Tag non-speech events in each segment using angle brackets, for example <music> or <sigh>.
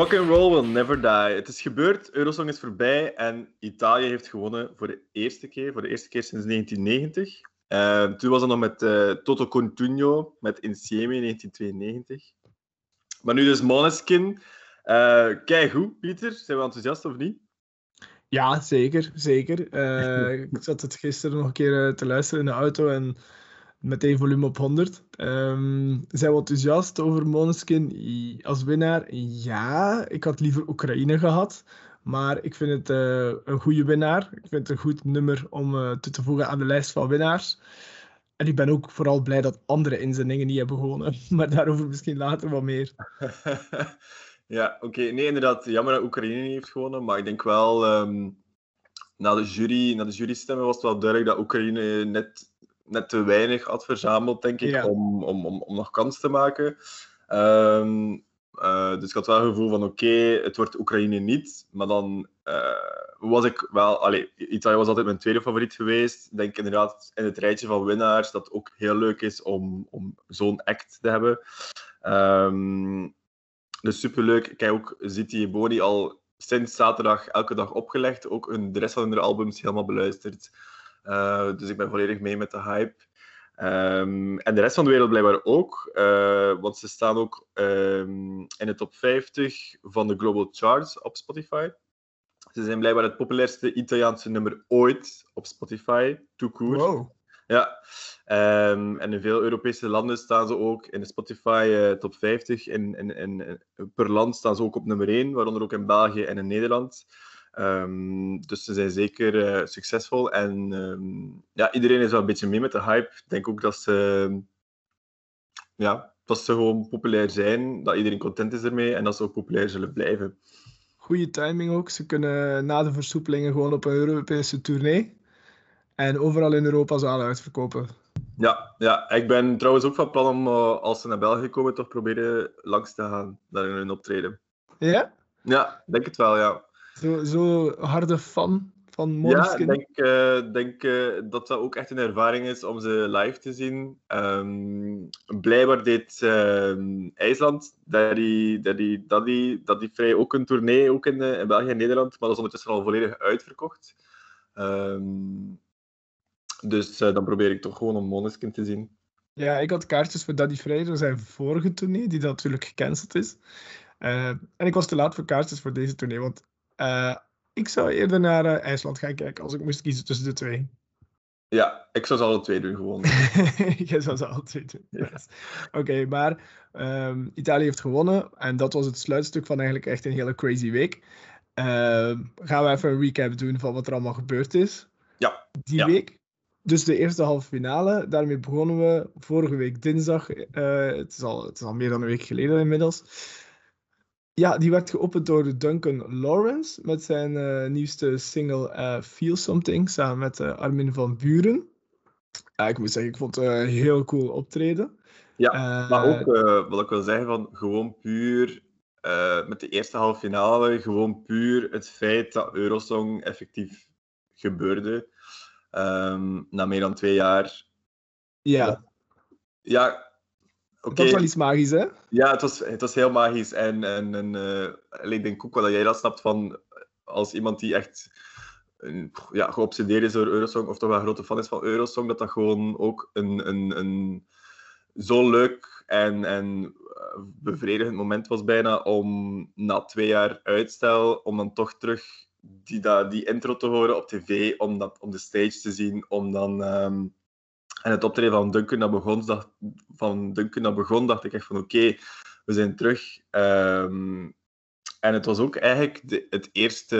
Rock and roll will never die. Het is gebeurd, Eurosong is voorbij en Italië heeft gewonnen voor de eerste keer, voor de eerste keer sinds 1990. Uh, toen was het nog met uh, Toto Cotugno, met Insieme in 1992. Maar nu dus Måneskin. Uh, kijk goed, Pieter. Zijn we enthousiast of niet? Ja, zeker. zeker. <laughs> Ik zat het gisteren nog een keer te luisteren in de auto en meteen volume op 100. Um, zijn we enthousiast over Måneskin als winnaar? Ja, ik had liever Oekraïne gehad. Maar ik vind het uh, een goede winnaar. Ik vind het een goed nummer om uh, toe te voegen aan de lijst van winnaars. En ik ben ook vooral blij dat andere inzendingen niet hebben gewonnen. <laughs> Maar daarover misschien later wat meer. <laughs> ja, oké. Nee, inderdaad. Jammer dat Oekraïne niet heeft gewonnen. Maar ik denk wel, um, na de jury, na de jurystemmen was het wel duidelijk dat Oekraïne net net te weinig had verzameld, denk ik, om, om, om, om nog kans te maken. Um, uh, dus ik had wel het gevoel van oké, okay, het wordt Oekraïne niet. Maar dan uh, was ik wel... Allee, Italië was altijd mijn tweede favoriet geweest. Ik denk inderdaad in het rijtje van winnaars dat het ook heel leuk is om, om zo'n act te hebben. Um, dus superleuk. Ik heb ook Ziti Boni al sinds zaterdag elke dag opgelegd. Ook een, de rest van hun albums helemaal beluisterd. Uh, dus ik ben volledig mee met de hype. Um, en de rest van de wereld blijkbaar ook, uh, want ze staan ook um, in de top 50 van de Global Charts op Spotify. Ze zijn blijkbaar het populairste Italiaanse nummer ooit op Spotify, court. Wow. Ja, um, en in veel Europese landen staan ze ook in de Spotify uh, top 50. In, in, in, per land staan ze ook op nummer 1, waaronder ook in België en in Nederland. Um, dus ze zijn zeker uh, succesvol. En um, ja, iedereen is wel een beetje mee met de hype. Ik denk ook dat ze, ja, dat ze gewoon populair zijn, dat iedereen content is ermee en dat ze ook populair zullen blijven. Goede timing ook. Ze kunnen na de versoepelingen gewoon op een Europese tournee. En overal in Europa zalen uitverkopen. Ja, ja, ik ben trouwens ook van plan om, uh, als ze naar België komen, toch proberen langs te gaan naar hun optreden. Ja? Ja, denk het wel, ja. Zo, zo harde fan van Måneskin? Ja, ik denk, uh, denk uh, dat dat ook echt een ervaring is om ze live te zien. Um, blijkbaar deed uh, IJsland, dat dat, dat, die, dat die vrij ook een tournee, ook in, in België en Nederland, maar dat is ondertussen al volledig uitverkocht. Um, dus dan probeer ik toch gewoon om Måneskin te zien. Ja, ik had kaartjes voor Daddy Vrij, zijn vorige tournee, die natuurlijk gecanceld is. en ik was te laat voor kaartjes voor deze tournee, want uh, ik zou eerder naar uh, IJsland gaan kijken als ik moest kiezen tussen de twee. Ja, ik zou ze alle twee doen gewoon. <laughs> Jij zou ze alle twee doen. Yes. Oké, okay, maar um, Italië heeft gewonnen en dat was het sluitstuk van eigenlijk echt een hele crazy week. Uh, gaan we even een recap doen van wat er allemaal gebeurd is. Ja. Die ja. week. Dus de eerste halve finale, daarmee begonnen we vorige week dinsdag. Uh, het, is al, het is al meer dan een week geleden inmiddels. Ja, die werd geopend door Duncan Lawrence met zijn uh, nieuwste single uh, Feel Something samen met uh, Armin van Buren. ik moet zeggen, ik vond het een heel cool optreden. Ja, maar ook wat ik wil zeggen van gewoon puur met de eerste halve finale, gewoon puur het feit dat Eurosong effectief gebeurde um, na meer dan twee jaar. Ja. Ja, Okay. Dat was wel iets magisch, hè? Ja, het was, het was heel magisch. En, en, en uh, ik denk ook wel dat jij dat snapt van als iemand die echt ja, geobsedeerd is door Eurosong, of toch wel een grote fan is van Eurosong, dat dat gewoon ook een, een, een zo leuk en, en bevredigend moment was bijna om na twee jaar uitstel, om dan toch terug die, dat, die intro te horen op tv, om, dat, om de stage te zien, om dan... Um, en het optreden van Duncan dat begon, dacht, van Duncan dat begon, dacht ik echt van oké, okay, we zijn terug. Um, en het was ook eigenlijk de, het eerste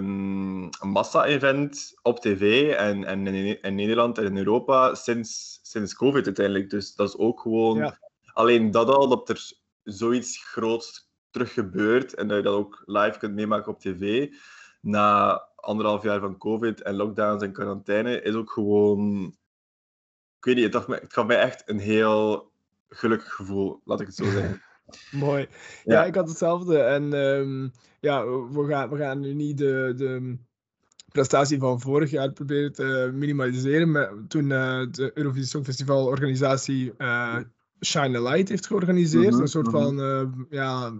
um, massa-event op tv en, en in, in, Nederland en in Europa sinds, sinds COVID uiteindelijk. Dus dat is ook gewoon... Ja. Alleen dat al, dat er zoiets groots terug gebeurt en dat je dat ook live kunt meemaken op tv, na anderhalf jaar van COVID en lockdowns en quarantaine, is ook gewoon ik weet niet, het, het gaf mij echt een heel gelukkig gevoel, laat ik het zo zeggen. <laughs> Mooi. Ja. ja. ik had hetzelfde. En um, ja, we gaan, we gaan nu niet de, de prestatie van vorig jaar proberen te minimaliseren. Maar toen uh, de Eurovisie Songfestival organisatie uh, Shine a Light heeft georganiseerd. Mm -hmm, een soort mm -hmm. van uh, ja,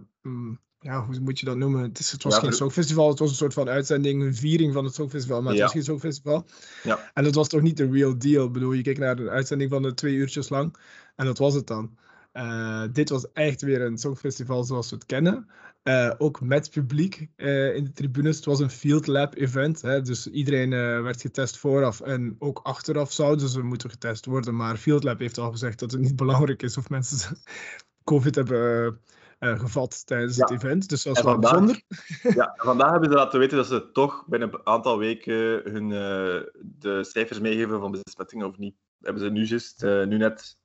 ja, hoe moet je dat noemen? Het, is, het was Ja, geen songfestival, het was een soort van uitzending, een viering van het songfestival, maar het Ja. was geen songfestival. Ja. En dat was toch niet de real deal? Ik bedoel, je keek naar een uitzending van de twee uurtjes lang en dat was het dan. Eh, dit was echt weer een songfestival zoals we het kennen. Eh, ook met publiek eh, in de tribunes. Het was een field lab event. Hè, dus iedereen werd getest vooraf en ook achteraf zouden ze moeten getest worden. Maar field lab heeft al gezegd dat het niet <laughs> belangrijk is of mensen <laughs> COVID hebben eh, gevat tijdens het event. Dus dat is wel vandaag- bijzonder. <laughs> Ja, vandaag hebben ze laten weten dat ze toch binnen een aantal weken hun eh, de cijfers meegeven van besmettingen of niet. Hebben ze nu juist, eh, nu net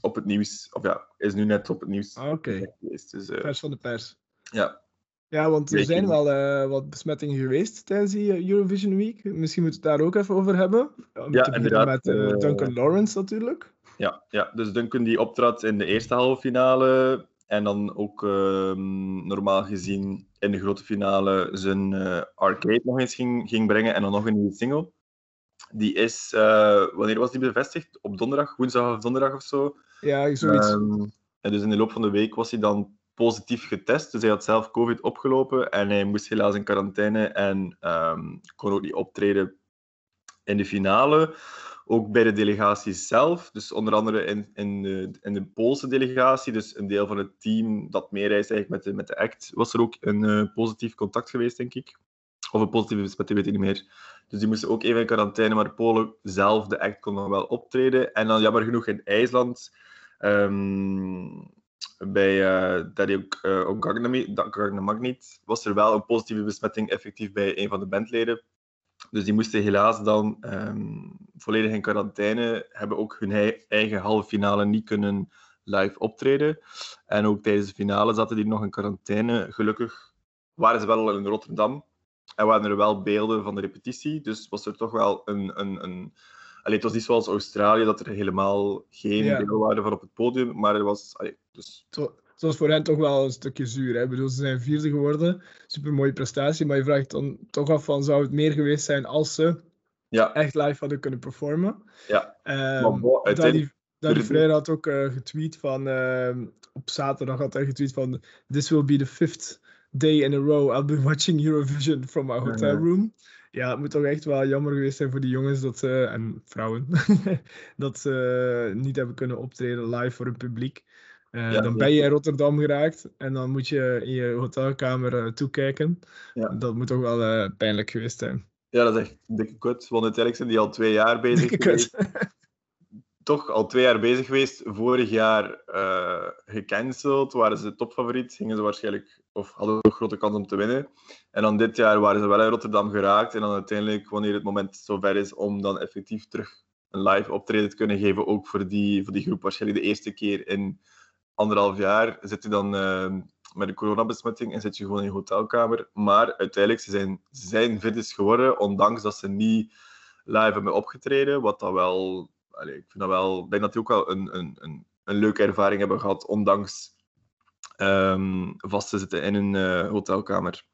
op het nieuws, of ja, is nu net op het nieuws Ah, Oké, geweest. Dus pers van de pers. ja, Ja, want er zijn wel wat besmettingen geweest tijdens die Eurovision Week. Misschien moeten we het daar ook even over hebben. Om Ja, te inderdaad, met Duncan Lawrence natuurlijk. ja, ja, dus Duncan die optrad in de eerste halve finale en dan ook ehm, normaal gezien in de grote finale zijn eh, arcade nog eens ging, ging brengen en dan nog een nieuwe single. Die is, eh, wanneer was die bevestigd? Op donderdag, woensdag of donderdag of zo. Ja, zoiets. Ehm, en dus in de loop van de week was hij dan positief getest. Dus hij had zelf COVID opgelopen en hij moest helaas in quarantaine en ehm, kon ook niet optreden in de finale. Ook bij de delegatie zelf, dus onder andere in, in, de, in de Poolse delegatie, dus een deel van het team dat meereist eigenlijk met de, met de act, was er ook een eh, positief contact geweest, denk ik. Of een positieve besmetting, weet ik niet meer. Dus die moesten ook even in quarantaine, maar Polen zelf, de act, kon nog wel optreden. En dan jammer genoeg in IJsland, ehm, bij uh, Daddy uh, Magnet, was er wel een positieve besmetting effectief bij een van de bandleden. Dus die moesten helaas dan um, volledig in quarantaine, hebben ook hun eigen halve finale niet kunnen live optreden. En ook tijdens de finale zaten die nog in quarantaine. Gelukkig waren ze wel in Rotterdam en waren er wel beelden van de repetitie. Dus was er toch wel een... een, een... Allee, het was niet zoals Australië, dat er helemaal geen Ja. beelden waren van op het podium, maar er was... Allee, dus... Zo- Het was voor hen toch wel een stukje zuur. Hè? Ik bedoel, ze zijn vierde geworden. Super mooie prestatie. Maar je vraagt dan toch af van zou het meer geweest zijn als ze Ja, echt live hadden kunnen performen. ja. Dali durf- Freire had ook eh, getweet van, ehm, op zaterdag had hij getweet van, this will be the fifth day in a row I'll be <laughs> watching Eurovision from my hotel room. Ja, het moet toch echt wel jammer geweest zijn voor die jongens dat ze, en vrouwen, <laughs> dat ze niet hebben kunnen optreden live voor een publiek. Eh, Ja, dan ben je in Rotterdam geraakt en dan moet je in je hotelkamer eh, toekijken. Ja. Dat moet toch wel eh, pijnlijk geweest zijn. Ja, dat is echt een dikke kut. Want uiteindelijk zijn die al twee jaar bezig Dikke geweest. kut. toch al twee jaar bezig geweest. Vorig jaar eh gecanceld, waren ze topfavoriet, gingen ze waarschijnlijk, of hadden een grote kans om te winnen. En dan dit jaar waren ze wel in Rotterdam geraakt. En dan uiteindelijk, wanneer het moment zover is om dan effectief terug een live optreden te kunnen geven, ook voor die, voor die groep waarschijnlijk de eerste keer in anderhalf jaar, zit je dan eh, met een coronabesmetting en zit je gewoon in je hotelkamer. Maar uiteindelijk, ze zijn, ze zijn fitness geworden, ondanks dat ze niet live hebben opgetreden, wat dat wel allee, ik vind dat wel, ik denk dat die ook wel een, een, een, een leuke ervaring hebben gehad, ondanks ehm, vast te zitten in een eh, hotelkamer.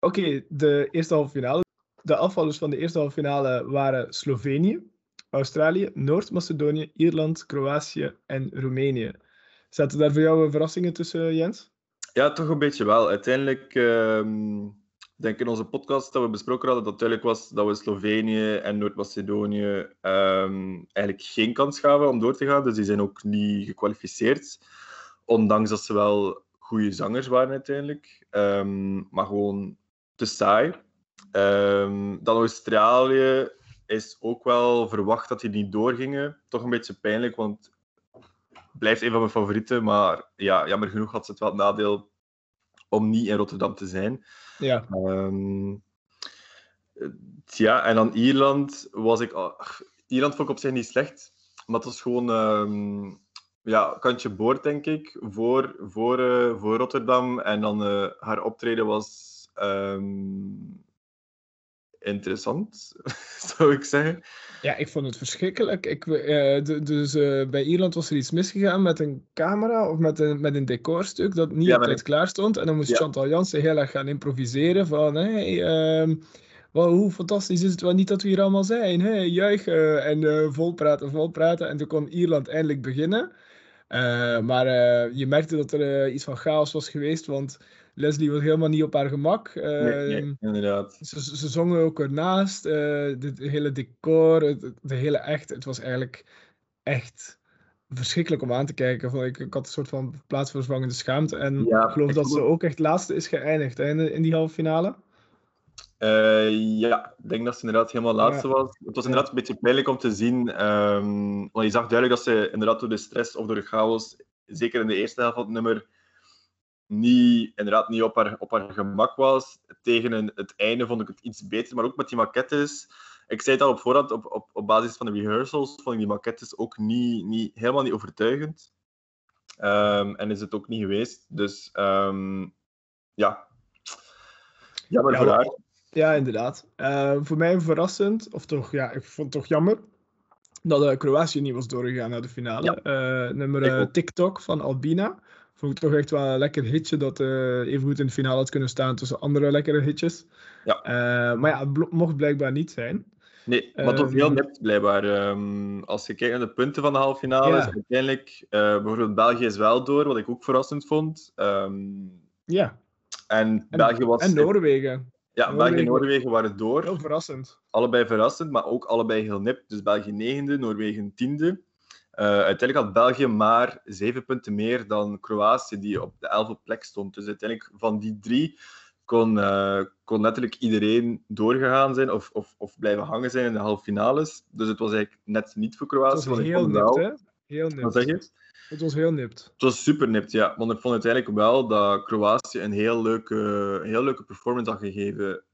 Oké, de eerste halve finale. De afvallers van de eerste halve finale waren Slovenië, Australië, Noord-Macedonië, Ierland, Kroatië en Roemenië. Zaten daar voor jou verrassingen tussen, Jens? Ja, toch een beetje wel. Uiteindelijk, ehm, denk in onze podcast dat we besproken hadden, dat duidelijk was dat we Slovenië en Noord-Macedonië ehm, eigenlijk geen kans gaven om door te gaan. Dus die zijn ook niet gekwalificeerd. Ondanks dat ze wel goede zangers waren uiteindelijk. Ehm, maar gewoon te saai. Ehm, dan Australië is ook wel verwacht dat die niet doorgingen. Toch een beetje pijnlijk, want blijft een van mijn favorieten. Maar ja, jammer genoeg had ze het wel het nadeel om niet in Rotterdam te zijn. Ja, Ehm, eh, ja, en dan Ierland was ik... ach, Ierland vond ik op zich niet slecht. Maar het was gewoon... ehm, ja, kantje boord, denk ik, voor, voor, eh, voor Rotterdam. En dan eh, haar optreden was ehm, interessant, <laughs> zou ik zeggen. ja ik vond het verschrikkelijk. Ik, eh, de- dus eh, bij Ierland was er iets misgegaan met een camera of met een, met een decorstuk dat niet Ja, op met tijd klaar stond. En dan moest Ja. Chantal Jansen heel erg gaan improviseren van... Hey, ehm, hoe fantastisch is het wel niet dat we hier allemaal zijn. Hey, juichen en eh, vol praten, vol praten. En toen kon Ierland eindelijk beginnen. Maar je merkte dat er iets van chaos was geweest, want Leslie was helemaal niet op haar gemak. Nee, nee, Ehm, inderdaad. ze, ze zongen ook ernaast. eh het hele decor, het, de hele echt. Het was eigenlijk echt verschrikkelijk om aan te kijken. Ik, ik had een soort van plaatsvervangende schaamte. En Ja, ik geloof ik dat ze ook- echt laatste is geëindigd hè, in, de- in die halve finale. Eh, ja, ik denk dat ze inderdaad helemaal laatste was. Het was inderdaad een beetje pijnlijk om te zien. ehm, want je zag duidelijk dat ze inderdaad door de stress of door de chaos, zeker in de eerste helft van het nummer, niet, inderdaad niet op haar, op haar gemak was. Tegen een, het einde vond ik het iets beter, maar ook met die maquettes. Ik zei het al op voorhand, op, op, op basis van de rehearsals vond ik die maquettes ook niet, niet, helemaal niet overtuigend. Ehm, en is het ook niet geweest. Dus ehm, ja, jammer Ja, voor haar. Ja, inderdaad. Eh, voor mij verrassend, of toch, ja, ik vond het toch jammer dat eh, Kroatië niet was doorgegaan naar de finale. Eh, nummer Ik eh. TikTok van Albina. Vond ik toch echt wel een lekker hitje dat eh even goed in de finale had kunnen staan tussen andere lekkere hitjes. Ja. Eh, maar ja, het mocht blijkbaar niet zijn. Nee, maar het was Ehm, heel nipt blijkbaar. Ehm, als je kijkt naar de punten van de halve finale, Ja. uiteindelijk uh, bijvoorbeeld België is wel door, wat ik ook verrassend vond. Ehm, Ja, en, en, België was. en Noorwegen. ja, Noorwegen- België en Noorwegen waren door. Heel verrassend. Allebei verrassend, maar ook allebei heel nipt. Dus België negende, Noorwegen tiende. Eh, uiteindelijk had België maar zeven punten meer dan Kroatië, die op de elfde plek stond. Dus uiteindelijk van die drie kon, eh, kon letterlijk iedereen doorgegaan zijn of, of, of blijven hangen zijn in de halve finales. Dus het was eigenlijk net niet voor Het Kroatië. was want ik heel nipt, wel- hè? Heel Wat zeg je? Het was heel nipt. Het was super nipt, ja. Want ik vond uiteindelijk wel dat Kroatië een heel leuke, heel leuke performance had gegeven.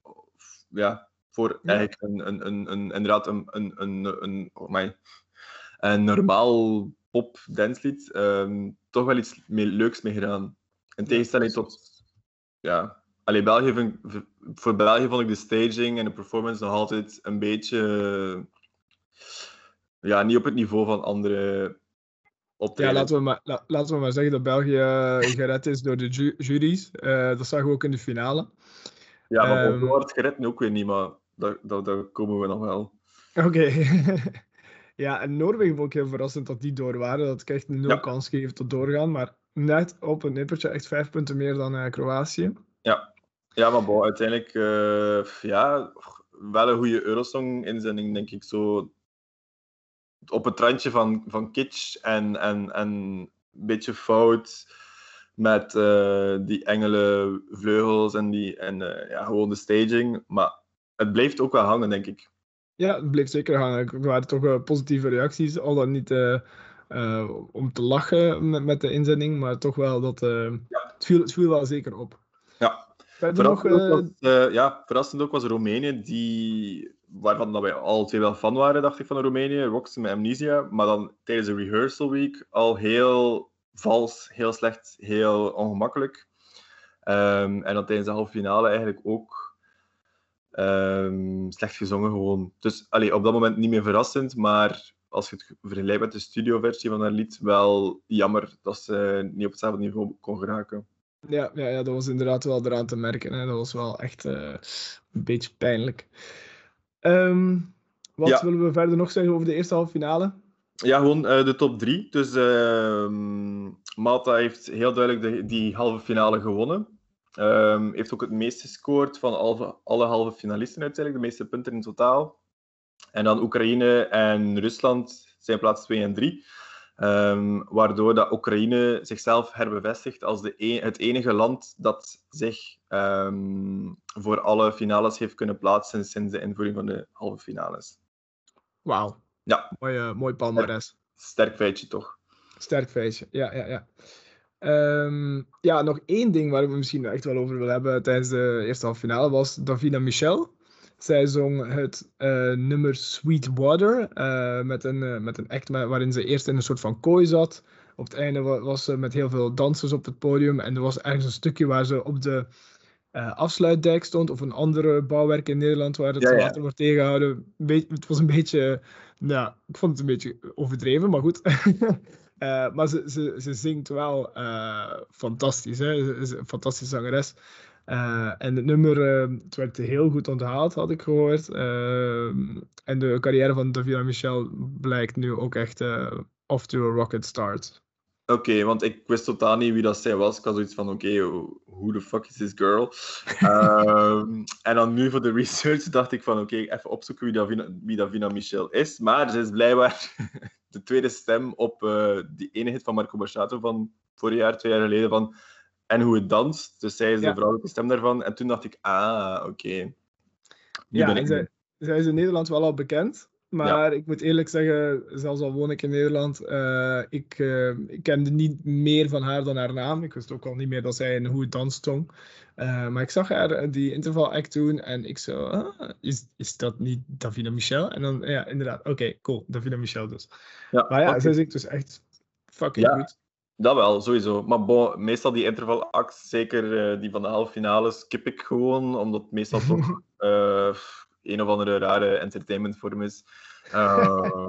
Ja, voor Ja. eigenlijk een, een, een, een, inderdaad een, een, een, een, oh my, een normaal pop danslied. ehm, toch wel iets mee, leuks mee gedaan. In tegenstelling tot... Ja, Allee, België vind, voor België vond ik de staging en de performance nog altijd een beetje... Ja, niet op het niveau van andere Ja, laten we, maar, la- laten we maar zeggen dat België eh, gered is door de ju- juries. Eh, dat zagen we ook in de finale. Ja, maar um, wordt gered nu ook weer niet, maar daar, daar, daar komen we nog wel. Oké. <laughs> ja, en Noorwegen vond ik heel verrassend dat die door waren. Dat ik echt nul Ja. kans geef tot doorgaan. Maar net op een nippertje, echt vijf punten meer dan eh, Kroatië. Ja, maar bon, uiteindelijk, eh, ja, wel een goede Eurosong-inzending, denk ik. Zo op het randje van, van kitsch en, en, en een beetje fout met eh, die engele vleugels en, die, en ja, gewoon de staging. Maar het blijft ook wel hangen, denk ik. Ja, het bleef zeker hangen. Er waren toch eh, positieve reacties. Al dan niet eh, eh, om te lachen met, met de inzending, maar toch wel dat. het, viel, het viel wel zeker op. Ja. Verder nog. Verrassend, ook was, ja, verrassend ook was Roemenië, die, waarvan dat wij alle twee wel fan waren, dacht ik, van Roemenië. Roxy met Amnesia. Maar dan tijdens de rehearsal week al heel vals, heel slecht, heel ongemakkelijk. Ehm, en dan tijdens de halve finale eigenlijk ook ehm, slecht gezongen gewoon. Dus allee, op dat moment niet meer verrassend, maar als je het vergelijkt met de studioversie van haar lied, wel jammer dat ze niet op hetzelfde niveau kon geraken. Ja, ja, ja, dat was inderdaad wel eraan te merken. Hè. Dat was wel echt eh, een beetje pijnlijk. Ehm, wat Ja. willen we verder nog zeggen over de eerste halve finale? Ja, gewoon eh, de top drie. Dus ehm, Malta heeft heel duidelijk de, die halve finale gewonnen. Ehm, heeft ook het meest gescoord van alle, alle halve finalisten uiteindelijk, de meeste punten in totaal. En dan Oekraïne en Rusland zijn plaats 2 en 3. Ehm, waardoor dat Oekraïne zichzelf herbevestigt als de e- het enige land dat zich ehm, voor alle finales heeft kunnen plaatsen sinds de invoering van de halve finales. Wauw. Ja. Mooi, eh, mooi palmares. Sterk feitje toch? Sterk feestje. Ja, ja, ja. Ehm, ja, nog één ding waar we misschien echt wel over willen hebben tijdens de eerste halve finale was Davina Michel. Zij zong het eh, nummer Sweet Water eh, met, een, eh, met een act waarin ze eerst in een soort van kooi zat. Op het einde wa- was ze met heel veel dansers op het podium en er was ergens een stukje waar ze op de afsluitdijk stond of een andere bouwwerk in Nederland waar het Ja, ja. water wordt tegengehouden. Het was een beetje, nou, ik vond het een beetje overdreven, maar goed. <laughs> Eh, maar ze, ze, ze zingt wel eh, fantastisch. Hè? Ze is een fantastische zangeres. Eh, en het nummer, eh, het werd heel goed onthaald, had ik gehoord. Eh, en de carrière van Davina Michel blijkt nu ook echt off to a rocket start. Oké, want ik wist totaal niet wie dat zij was. Ik had zoiets van, oké, who the fuck is this girl? <laughs> Ehm, en dan nu voor de research dacht ik van, oké, even opzoeken wie Davina, wie Davina Michel is. Maar ze is blijkbaar <laughs> de tweede stem op uh, die ene hit van Marco Borsato van vorig jaar, twee jaar geleden, van En hoe het danst. Dus zij is de vrouwelijke stem daarvan. En toen dacht ik, ah, oké. Ja, en zij, zij is in Nederland wel al bekend. Maar ik moet eerlijk zeggen, zelfs al woon ik in Nederland, uh, ik, uh, ik kende niet meer van haar dan haar naam. Ik wist ook al niet meer dat zij een hoe dans stond. Uh, maar ik zag haar die interval act doen en ik zo, ah, is, is dat niet Davina Michel? En dan, ja, inderdaad, oké, okay, cool, Davina Michel dus. Ja, maar ja, okay. zij zingt dus echt fucking ja. goed. Dat wel, sowieso. Maar bon, meestal die intervalacts, zeker die van de halve finale, skip ik gewoon, omdat meestal toch <laughs> een of andere rare entertainmentvorm is. Uh, <laughs>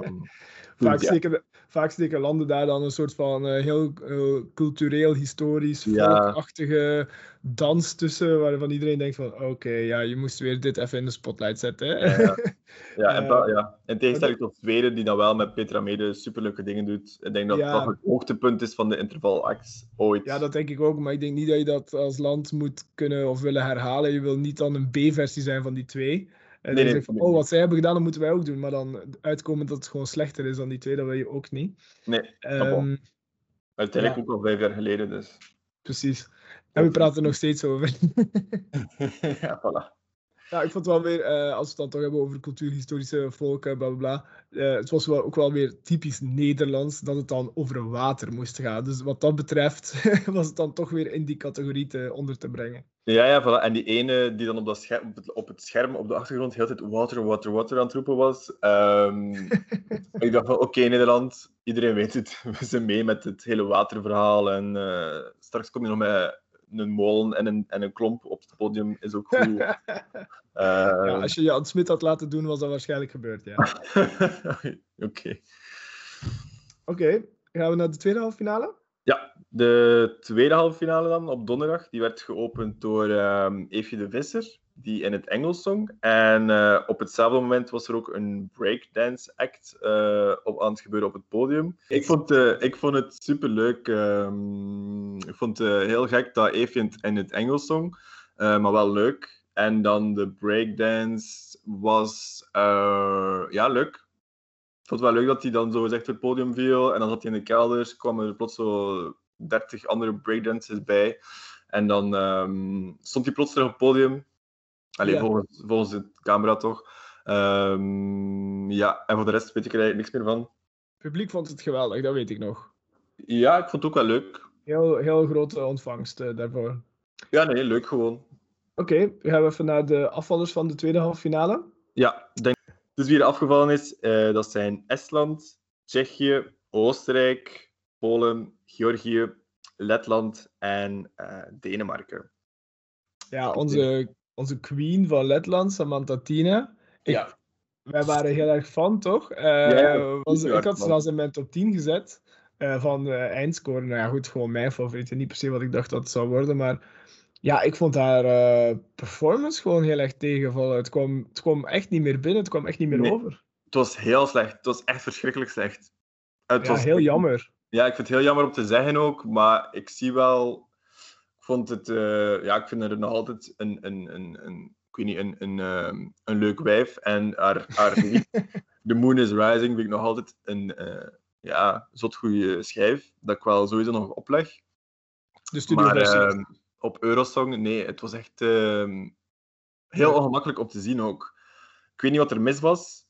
vaak, ja. steken, vaak steken landen daar dan een soort van uh, heel uh, cultureel, historisch, ja. volkachtige dans tussen, waarvan iedereen denkt van oké, okay, ja, je moest weer dit even in de spotlight zetten. Ja, ja. <laughs> ja, en, ja. in tegenstelling tot Zweden, die dan wel met Petra Mede superleuke dingen doet. Ik denk dat dat het hoogtepunt is van de intervalacts ooit. Ja, dat denk ik ook, maar ik denk niet dat je dat als land moet kunnen of willen herhalen. Je wil niet dan een B-versie zijn van die twee. En nee, dan nee, van, oh, wat zij hebben gedaan, dat moeten wij ook doen. Maar dan uitkomen dat het gewoon slechter is dan die twee, dat wil je ook niet. Nee, um, ja. ook al vijf jaar geleden, dus. Precies. En we praten er nog steeds over. <laughs> ja, voilà. Ja, ik vond het wel weer, uh, als we het dan toch hebben over cultuurhistorische volken, bla bla bla. Uh, het was wel, ook wel weer typisch Nederlands dat het dan over water moest gaan. Dus wat dat betreft <laughs> was het dan toch weer in die categorie te, onder te brengen. Ja, ja, voilà. En die ene die dan op, dat scherm, op het scherm op de achtergrond heel tijd water, water, water aan het roepen was. Um, <laughs> ik dacht van, oké okay, Nederland, iedereen weet het. <laughs> We zijn mee met het hele waterverhaal. En uh, straks kom je nog met een molen en een, en een klomp op het podium is ook goed. uh, <laughs> ja, als je Jan Smit had laten doen, was dat waarschijnlijk gebeurd, ja. Oké. Oké, okay. gaan we naar de tweede halve finale? Ja, de tweede halve finale dan, op donderdag, die werd geopend door um, de Visser, die in het Engels zong. En uh, op hetzelfde moment was er ook een breakdance act uh, op, aan het gebeuren op het podium. Ik vond, uh, ik vond het superleuk. Um, ik vond het heel gek dat Eefje in het Engels zong, maar wel leuk. En dan de breakdance was ja, leuk. Ik vond het wel leuk dat hij dan zo gezegd het podium viel. En dan zat hij in de kelders, kwamen er plots zo 30 andere breakdances bij. En dan um, stond hij plots terug op het podium. Alleen ja. volgens, volgens de camera toch. Um, ja, en voor de rest weet ik er eigenlijk niks meer van. Het publiek vond het geweldig, dat weet ik nog. Ja, ik vond het ook wel leuk. Heel, heel grote ontvangst uh, daarvoor. Ja, nee, leuk gewoon. Oké, okay, we gaan even naar de afvallers van de tweede halve finale. Ja, denk dus wie er afgevallen is, uh, dat zijn Estland, Tsjechië, Oostenrijk, Polen, Georgië, Letland en uh, Denemarken. Ja, onze, onze queen van Letland, Samantha Tina. Ik, ja. Wij waren heel erg fan, toch? Uh, ja, was, ik had ze zelfs in mijn top 10 gezet van eindscore. Nou ja, goed, gewoon mijn favoriete. Niet per se wat ik dacht dat het zou worden, maar ja, ik vond haar uh, performance gewoon heel erg tegenvallen. Het kwam, het kwam echt niet meer binnen, het kwam echt niet meer over. Het was heel slecht. Het was echt verschrikkelijk slecht. Het ja, was heel jammer. Ja, ik vind het heel jammer om te zeggen ook, maar ik zie wel... Ik vond het... Uh, ja, ik vind er nog altijd een... een, een, een ik weet niet, een, een, um, een leuk wijf. En haar, haar <laughs> The Moon is Rising vind ik nog altijd een... Uh, ja, zot goede schijf, dat ik wel sowieso nog opleg. De studio maar, op Eurosong, nee, het was echt uh, heel ongemakkelijk om te zien ook. Ik weet niet wat er mis was,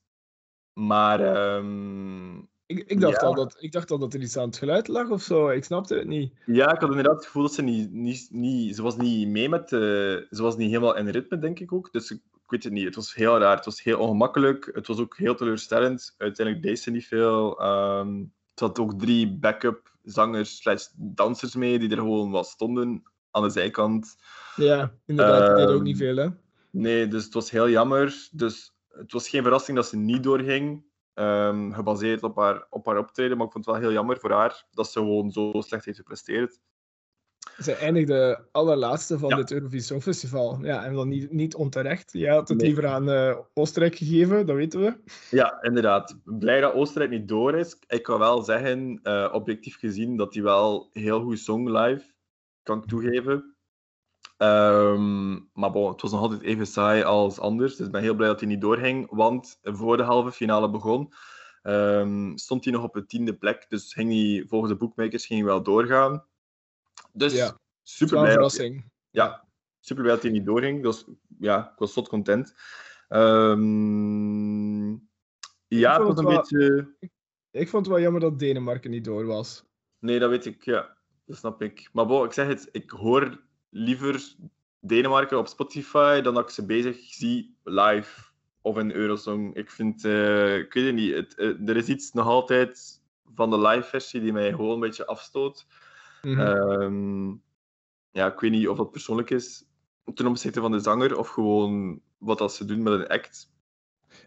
maar... Uh, ik, ik, dacht ja. al dat, ik dacht al dat er iets aan het geluid lag of zo. Ik snapte het niet. Ja, ik had inderdaad het gevoel dat ze niet... niet, niet ze was niet mee met... Uh, ze was niet helemaal in ritme, denk ik ook. Dus ik, ik weet het niet. Het was heel raar. Het was heel ongemakkelijk. Het was ook heel teleurstellend. Uiteindelijk deed ze niet veel. Um, er had ook drie backup zangers slash dansers mee die er gewoon wel stonden aan de zijkant. Ja, inderdaad, dat deed ook niet ehm, veel, hè? Nee, dus het was heel jammer. Dus het was geen verrassing dat ze niet doorging, um, gebaseerd op haar, op haar optreden. Maar ik vond het wel heel jammer voor haar dat ze gewoon zo slecht heeft gepresteerd. Zij eindigde allerlaatste van Ja. dit Eurovisie Songfestival. Ja, en dan niet, niet onterecht. Jij had het Nee. liever aan eh, Oostenrijk gegeven, dat weten we. Ja, inderdaad. Blij dat Oostenrijk niet door is. Ik kan wel zeggen, eh, objectief gezien, dat hij wel heel goed zong live. Kan ik toegeven. Ehm, maar bon, het was nog altijd even saai als anders. Dus ik ben heel blij dat hij niet doorging. Want voor de halve finale begon, ehm, stond hij nog op de tiende plek. Dus ging hij, volgens de boekmakers ging hij wel doorgaan. Dus Ja, super Wel blij dat verrassing. ja, super blij dat hij niet doorging. Dus ja, ik was tot content. Ehm, ja, het vond was een het beetje. Ik vond het wel jammer dat Denemarken niet door was. Nee, dat weet ik, ja. Dat snap ik. Maar bon, ik zeg het, ik hoor liever Denemarken op Spotify dan dat ik ze bezig zie live of in Eurosong. Ik vind, eh, ik weet het niet, het, eh, er is iets nog altijd van de live versie die mij gewoon een beetje afstoot. Mhm. Ehm, ja, ik weet niet of dat persoonlijk is ten opzichte van de zanger of gewoon wat dat ze doen met een act.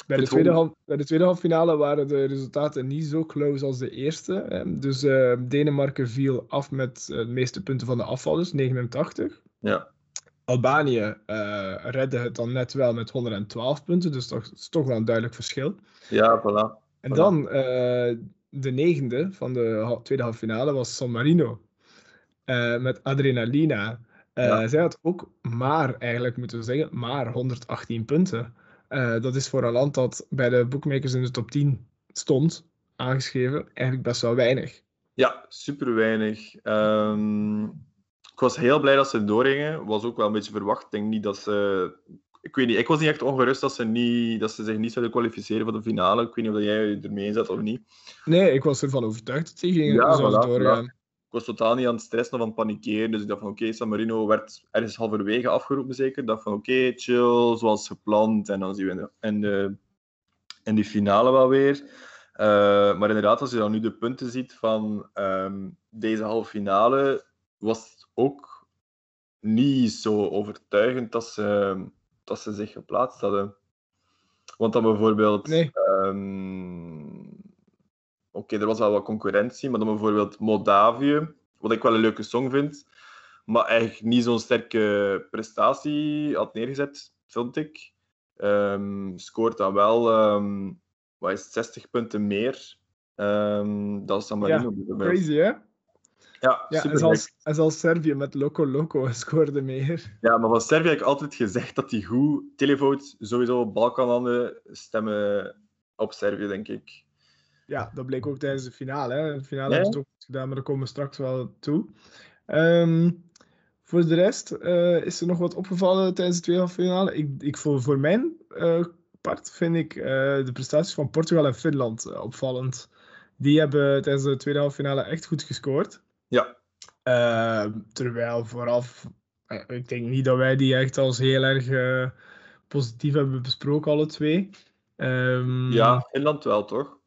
Bij, de tweede half, bij de tweede halve finale waren de resultaten niet zo close als de eerste. Dus eh, Denemarken viel af met eh, de meeste punten van de afvallers, 89. Ja, Albanië eh, redde het dan net wel met 112 punten, dus dat is toch wel een duidelijk verschil. ja voilà. En Voilà. dan eh, de negende van de tweede halve finale was San Marino. Met Adrenalina. Ja. Zij had ook maar, eigenlijk moeten we zeggen, maar 118 punten. Eh, dat is voor een land dat bij de bookmakers in de top 10 stond, aangeschreven, eigenlijk best wel weinig. Ja, super weinig. Ehm, ik was heel blij dat ze doorgingen. Was ook wel een beetje verwacht. Ik denk niet dat ze. Ik weet niet, ik was niet echt ongerust dat ze, niet, dat ze zich niet zouden kwalificeren voor de finale. Ik weet niet of jij je ermee zat of niet. Nee, ik was ervan overtuigd dat die gingen Ja, voilà, doorgaan. Ik was totaal niet aan het stressen of aan het panikeren. Dus ik dacht van oké, San Marino werd ergens halverwege afgeroepen zeker. Ik dacht van oké, chill, zoals gepland. En dan zien we in de, in de, in die finale wel weer. Eh, maar inderdaad, als je dan nu de punten ziet van ehm, deze halve finale, was het ook niet zo overtuigend dat ze, dat ze zich geplaatst hadden. Want dan bijvoorbeeld... Nee. ehm, Oké, er was wel wat concurrentie, maar dan bijvoorbeeld Moldavië, wat ik wel een leuke song vind, maar eigenlijk niet zo'n sterke prestatie had neergezet, vind ik. Ehm, scoort dan wel ehm, wat is het, 60 punten meer ehm, dan San Marino. bijvoorbeeld. Crazy, hè? Ja, Ja, en super zelfs, en zelfs Servië met Loco Loco <laughs> scoorde meer. Ja, maar van Servië heb ik altijd gezegd dat die goed televote sowieso Balkanlanden stemmen op Servië, denk ik. Ja, dat bleek ook tijdens de finale. Hè. De finale ze het ook goed gedaan, maar daar komen we straks wel toe. Ehm, voor de rest, eh, is er nog wat opgevallen tijdens de tweede halve finale? Ik, ik voor, voor mijn eh, part vind ik eh, de prestaties van Portugal en Finland opvallend. Die hebben tijdens de tweede halve finale echt goed gescoord. Ja, Eh, terwijl vooraf, ik denk niet dat wij die echt als heel erg positief hebben besproken, alle twee. Ehm, ja Finland wel, toch?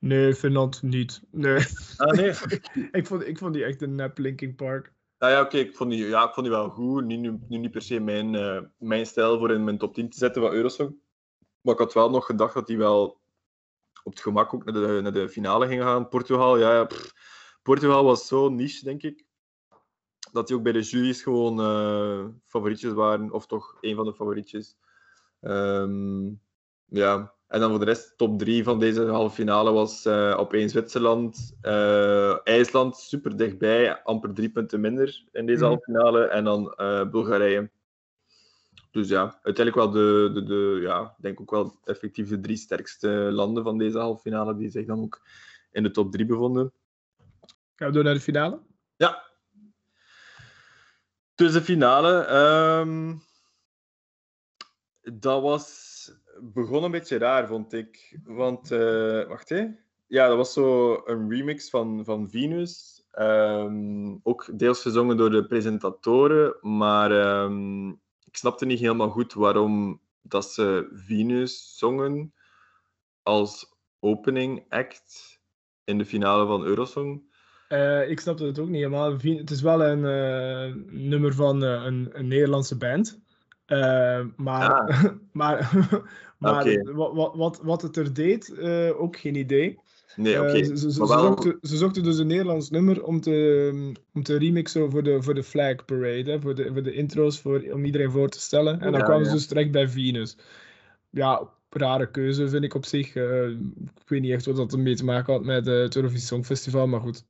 Nee, Finland niet. Nee. Ah, nee. <laughs> ik, vond, ik vond die echt een nep Linkin Park. Nou ja, oké, ik, vond die, ja, ik vond die wel goed. Nu, nu, nu niet per se mijn, eh, mijn stijl voor in mijn top 10 te zetten van Eurosong. Maar ik had wel nog gedacht dat die wel op het gemak ook naar de, naar de finale ging gaan. Portugal, ja, ja. Portugal was zo niche, denk ik. Dat die ook bij de jury's gewoon eh, favorietjes waren. Of toch een van de favorietjes. Ehm, ja, en dan voor de rest, top 3 van deze halve finale was eh opeens Zwitserland, eh, IJsland, super dichtbij, amper drie punten minder in deze Mhm. halve finale, en dan eh, Bulgarije. Dus ja, uiteindelijk wel de, de, de ja, denk ook wel effectief de drie sterkste landen van deze halve finale, die zich dan ook in de top 3 bevonden. Gaan we door naar de finale? Ja. Dus de finale. ehm, dat was begon een beetje raar, vond ik. Want, eh, wacht hè. Ja, dat was zo een remix van, van Venus. Ehm, ook deels gezongen door de presentatoren. Maar ehm, ik snapte niet helemaal goed waarom dat ze Venus zongen als opening act in de finale van Eurosong. Eh, ik snapte het ook niet helemaal. Het is wel een eh, nummer van een, een Nederlandse band. Maar <laughs> maar, maar wat, wat, wat het er deed, eh, ook geen idee. Nee, Eh, oké. ze, ze, ze maar wel- zochten, ze zochten dus een Nederlands nummer om te, om te remixen voor de, voor de Flag Parade, hè, voor, de, voor de intro's, voor, om iedereen voor te stellen. En dan Ja, kwamen ja. ze dus terecht bij Venus. Ja, rare keuze vind ik op zich. Eh, ik weet niet echt wat dat ermee te maken had met het Eurovisie Songfestival, maar goed.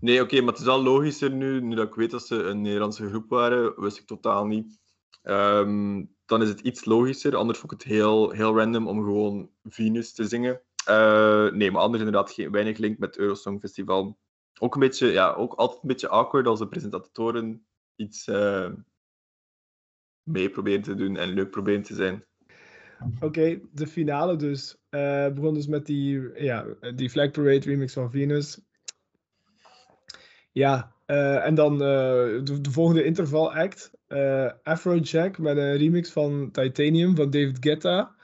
Nee, oké, maar het is wel logischer nu, nu dat ik weet dat ze een Nederlandse groep waren, wist ik totaal niet. Ehm, dan is het iets logischer, anders vond ik het heel, heel random om gewoon Venus te zingen. Eh, nee, maar anders inderdaad geen, weinig link met Eurosong Festival. Ook een beetje, ja, ook altijd een beetje awkward als de presentatoren iets eh, mee proberen te doen en leuk proberen te zijn. Oké, de finale dus. Eh begon dus met die, ja, die Flag Parade remix van Venus. Ja, eh, en dan eh, de, de volgende interval act. eh Afrojack met een remix van Titanium van David Guetta.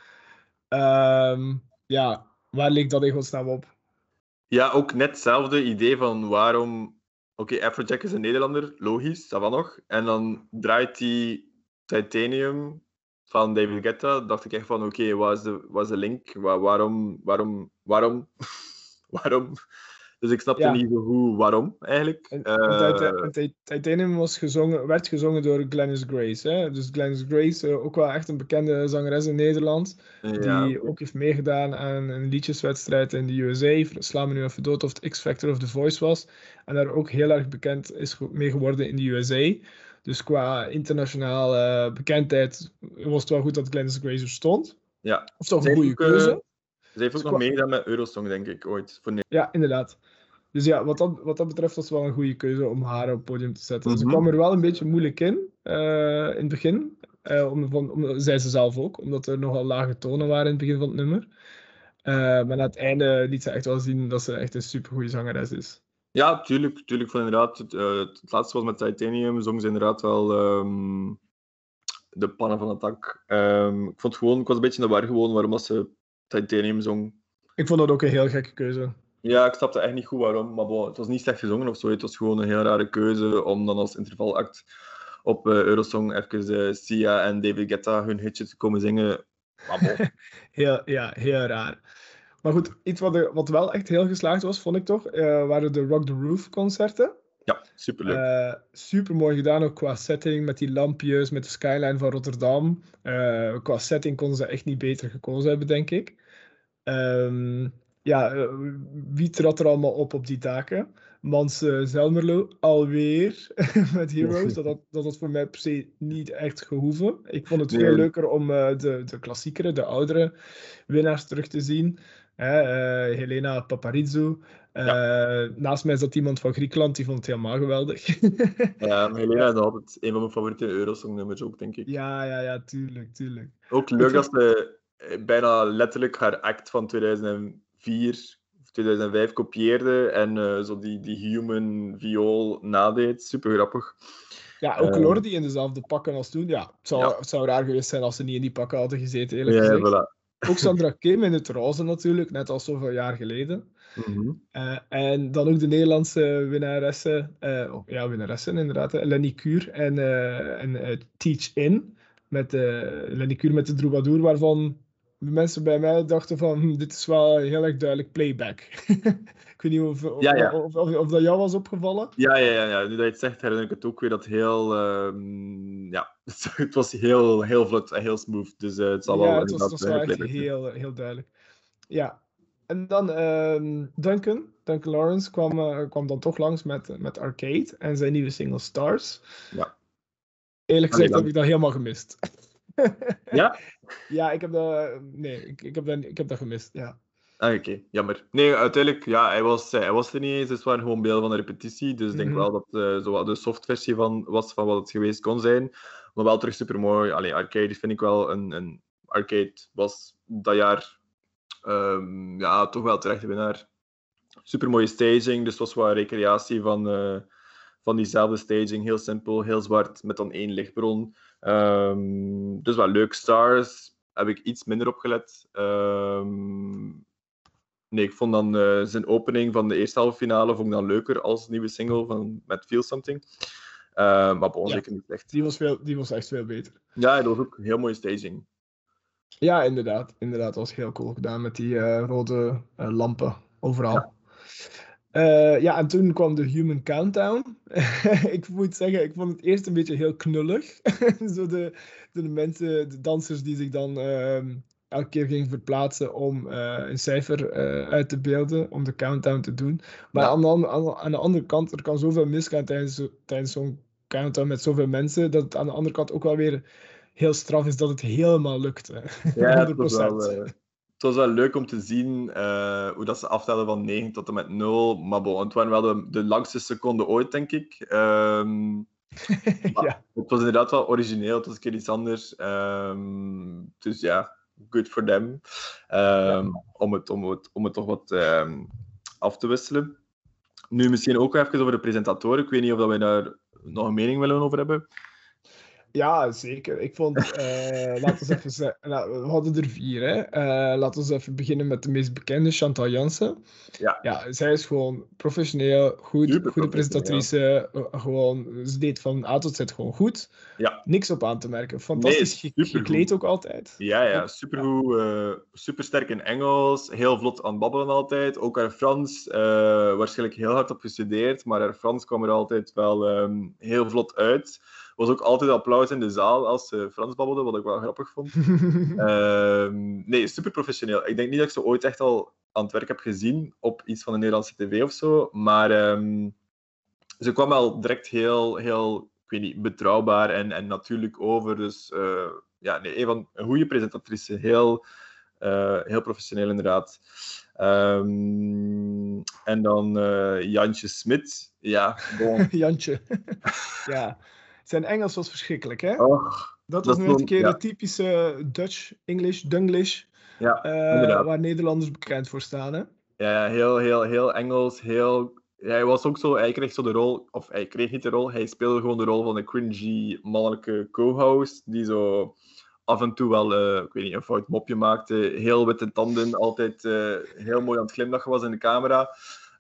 Ehm, ja, waar leek dat in godsnaam op? Ja, ook net hetzelfde idee van waarom... Oké, Afrojack is een Nederlander, logisch, dat was nog. En dan draait hij Titanium van David Guetta. dacht ik echt van, oké, wat, is de, wat is de link? Wa- waarom, waarom, waarom, <laughs> waarom? Dus ik snapte Ja. niet zo goed waarom, eigenlijk. En, Eh, en Tit- en Tit- Titanium was gezongen, werd gezongen door Glennis Grace. Hè? Dus Glennis Grace, eh, ook wel echt een bekende zangeres in Nederland. ja, Die ook heeft meegedaan aan een liedjeswedstrijd in de USA. Sla me nu even dood of het X-Factor of The Voice was. En daar ook heel erg bekend is mee geworden in de USA. Dus qua internationale bekendheid was het wel goed dat Glennis Grace er stond. ja. Of toch een goede ook, eh, keuze. Ze heeft ook Qua- nog meegedaan met Eurosong, denk ik, ooit. Voor. Ja, inderdaad. Dus ja, wat dat, wat dat betreft was het wel een goede keuze om haar op het podium te zetten. Ze Mhm. kwam er wel een beetje moeilijk in, eh, in het begin. Eh, om, van, om, zei ze zelf ook, omdat er nogal lage tonen waren in het begin van het nummer. Eh, maar na het einde liet ze echt wel zien dat ze echt een supergoeie zangeres is. Ja, tuurlijk. tuurlijk van inderdaad, het, het laatste was met Titanium. Zong ze inderdaad wel ehm, de pannen van het dak. Ehm, ik vond gewoon, ik was een beetje de war gewoon waarom ze Titanium zong. Ik vond dat ook een heel gekke keuze. Ja, ik snapte echt niet goed waarom. Maar bon, het was niet slecht gezongen of zo. Het was gewoon een heel rare keuze om dan als intervalact op eh, Eurosong even eh, Sia en David Guetta hun hitje te komen zingen. Maar bon. <laughs> Heel, ja, heel raar. Maar goed, iets wat, er, wat wel echt heel geslaagd was, vond ik toch, eh, waren de Rock the Roof concerten. ja, superleuk. Eh super mooi gedaan, ook qua setting, met die lampjes, met de skyline van Rotterdam. Qua setting konden ze echt niet beter gekozen hebben, denk ik. Ehm, ja, eh, wie trad er allemaal op op die taken? Mans eh, Zelmerlo, alweer <laughs> met Heroes. <laughs> Dat had, dat had voor mij per se niet echt gehoeven. Ik vond het veel leuker om eh, de, de klassiekere, de oudere winnaars terug te zien. Hè, Helena Paparizou. Naast mij zat iemand van Griekenland, die vond het helemaal geweldig. <laughs> Ja, Helena is altijd een van mijn favoriete Eurosong-nummers ook, denk ik. ja, ja, ja, tuurlijk, tuurlijk. Ook leuk dat ze bijna letterlijk haar act van 2004 of 2005 kopieerde en eh, zo die, die human viool nadeed. Super grappig. Ja, ook. Lordi in dezelfde pakken als toen. Ja, het zou, Ja. het zou raar geweest zijn als ze niet in die pakken hadden gezeten, eerlijk Ja, gezegd. voilà. Ook Sandra Kim in het roze natuurlijk, net als zoveel jaar geleden. Mhm. Eh, en dan ook de Nederlandse winnaressen, eh, oh, ja, winnaressen inderdaad, Lenny Kuur en, en Teach In. Met Lenny Kuur met de troubadour, waarvan de mensen bij mij dachten van, hm, dit is wel heel erg duidelijk playback. <laughs> ik weet niet of, of, Ja, ja. Of, dat jou was opgevallen. Ja, ja, ja, ja, nu dat je het zegt, herinner ik het ook weer dat heel... ehm, ja, <laughs> het was heel, heel vlot en heel smooth. Dus eh, het zal wel ja, het was, inderdaad het was wel echt heel, heel duidelijk. Ja, en dan ehm, Duncan, Duncan Lawrence kwam, eh, kwam dan toch langs met, met Arcade en zijn nieuwe single Stars. Ja. Eerlijk gezegd heb ik dat helemaal gemist. <laughs> Ja? <laughs> Ja, ik heb dat, nee, ik, ik, heb dat, ik heb dat gemist, ja. Ah, oké, jammer. Nee, uiteindelijk, ja, hij was, eh, hij was er niet eens. Het waren gewoon beelden van de repetitie. Dus ik denk Mhm. wel dat eh zo wat de softversie van was van wat het geweest kon zijn. Maar wel terug super mooi. Allee, arcade vind ik wel een, een. Arcade was dat jaar ehm, ja, toch wel terecht de winnaar. Super mooie staging. Dus het was wel een recreatie van, eh, van diezelfde staging. Heel simpel, heel zwart, met dan één lichtbron. Ehm, dus wel leuk. Stars heb ik iets minder op gelet. Ehm, nee, ik vond dan eh, zijn opening van de eerste halve finale vond ik dan leuker als nieuwe single van, met Feel Something. Eh, maar bon, Ja. zeker niet echt. Die was, veel, die was echt veel beter. Ja, dat was ook een heel mooie staging. Ja, inderdaad. Inderdaad, dat was heel cool gedaan met die eh, rode eh, lampen overal. Ja. Ja, en toen kwam de Human Countdown. <laughs> ik moet zeggen, ik vond het eerst een beetje heel knullig. <laughs> Zo de, de mensen, de dansers die zich dan ehm, elke keer gingen verplaatsen om uh, een cijfer uh, uit te beelden, om de countdown te doen. Maar ja. aan, de, aan, aan, de andere kant, er kan zoveel misgaan tijdens, tijdens zo'n countdown met zoveel mensen, dat het aan de andere kant ook wel weer heel straf is dat het helemaal lukte. Ja, <laughs> 100%. Het was, wel, het was wel leuk om te zien hoe dat ze aftellen van 9 tot en met 0. Maar bon, het waren wel de, de langste seconden ooit, denk ik. <laughs> Um, ja. Het was inderdaad wel origineel, het was een keer iets anders. Um, dus ja, good for them. Um, ja. om, het, om, het, om het toch wat af te wisselen. Nu misschien ook even over de presentatoren. Ik weet niet of wij daar nog een mening willen over hebben. Ja, zeker. Ik vond, uh, laten we even zeggen, nou, we hadden er vier. Hè? Uh, laten we even beginnen met de meest bekende, Chantal Jansen. Ja. ja zij is gewoon professioneel, goed, Super goede presentatrice. Ja. Gewoon, ze deed van A tot Z gewoon goed. Ja. Niks op aan te merken. Fantastisch nee, gekleed ook altijd. Ja, ja, supergoed. Uh, supersterk in Engels, heel vlot aan het babbelen altijd. Ook haar Frans, waarschijnlijk heel hard op gestudeerd, maar haar Frans kwam er altijd wel um, heel vlot uit was ook altijd applaus in de zaal als ze Frans babbelde, wat ik wel grappig vond. um, <laughs> nee, super professioneel. Ik denk niet dat ik ze ooit echt al aan het werk heb gezien op iets van de Nederlandse tv of zo, maar um, ze kwam wel direct heel, heel ik weet niet, betrouwbaar en, en natuurlijk over. Dus uh, ja, nee, een, van, een goede presentatrice. Heel, uh, heel professioneel inderdaad. Um, en dan uh, Jantje Smit. Ja, <laughs> bon. Jantje. <laughs> ja. Zijn Engels was verschrikkelijk, hè? Och, dat was nu een keer ja. de typische Dutch, English, Dunglish. Ja, uh, waar Nederlanders bekend voor staan, hè? Ja, heel, heel, heel Engels. Heel... Hij was ook zo, hij kreeg zo de rol, of hij kreeg niet de rol, hij speelde gewoon de rol van de cringy mannelijke co-host, die zo af en toe wel, uh, ik weet niet, een fout mopje maakte. Heel witte tanden, altijd uh, heel mooi aan het glimlachen was in de camera.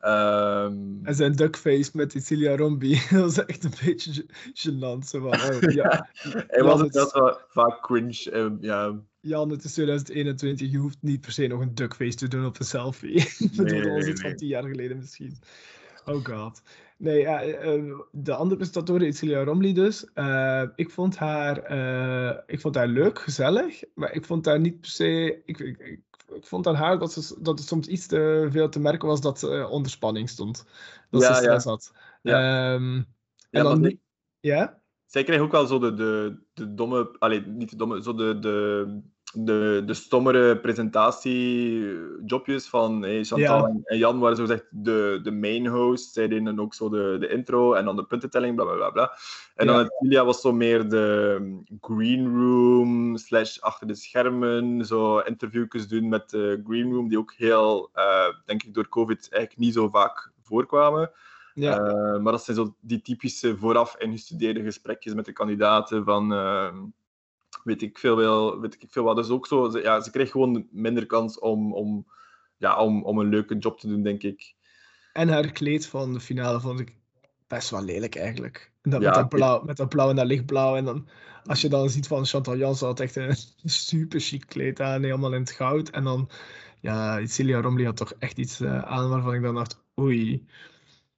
Um... En zijn duckface met Cecilia Rombi, <laughs> dat was echt een beetje gênant. Zo van, oh, ja. <laughs> Hij was het wel vaak cringe. Um, ja. Jan, het is 2021, je hoeft niet per se nog een duckface te doen op een selfie. <laughs> dat nee, was iets van tien jaar geleden misschien. Oh god. Nee, ja, uh, de andere presentatoren, Cecilia Romli dus. Uh, ik, vond haar, uh, ik vond haar leuk, gezellig, maar ik vond haar niet per se... Ik, ik, ik, ik vond aan haar dat, ze, dat het soms iets te veel te merken was dat ze onder spanning stond. Dat ja, ze stress ja. had. Ja. Um, en ja, dan... ja? Zij kreeg ook wel zo de, de, de domme... Allee, niet de domme, zo de... de de, de stommere presentatiejobjes van hey, Chantal ja. en Jan waren zo gezegd de, de main host. Zij deden ook zo de, de intro en dan de puntentelling, bla bla bla. bla. En dan ja. Julia was zo meer de green room, slash achter de schermen, zo interviewjes doen met de green room, die ook heel, uh, denk ik, door COVID eigenlijk niet zo vaak voorkwamen. Ja. Uh, maar dat zijn zo die typische vooraf ingestudeerde gesprekjes met de kandidaten van... Uh, weet ik veel wel, weet ik veel wat. Dus ook zo, ze, ja, ze kreeg gewoon minder kans om, om, ja, om, om een leuke job te doen, denk ik. En haar kleed van de finale vond ik best wel lelijk eigenlijk. En dat ja, met, dat blauw, met dat blauw en dat lichtblauw. En dan, als je dan ziet van Chantal Jansen had echt een <laughs> super chic kleed aan, helemaal in het goud. En dan, ja, Celia Romley had toch echt iets uh, aan waarvan ik dan dacht, oei.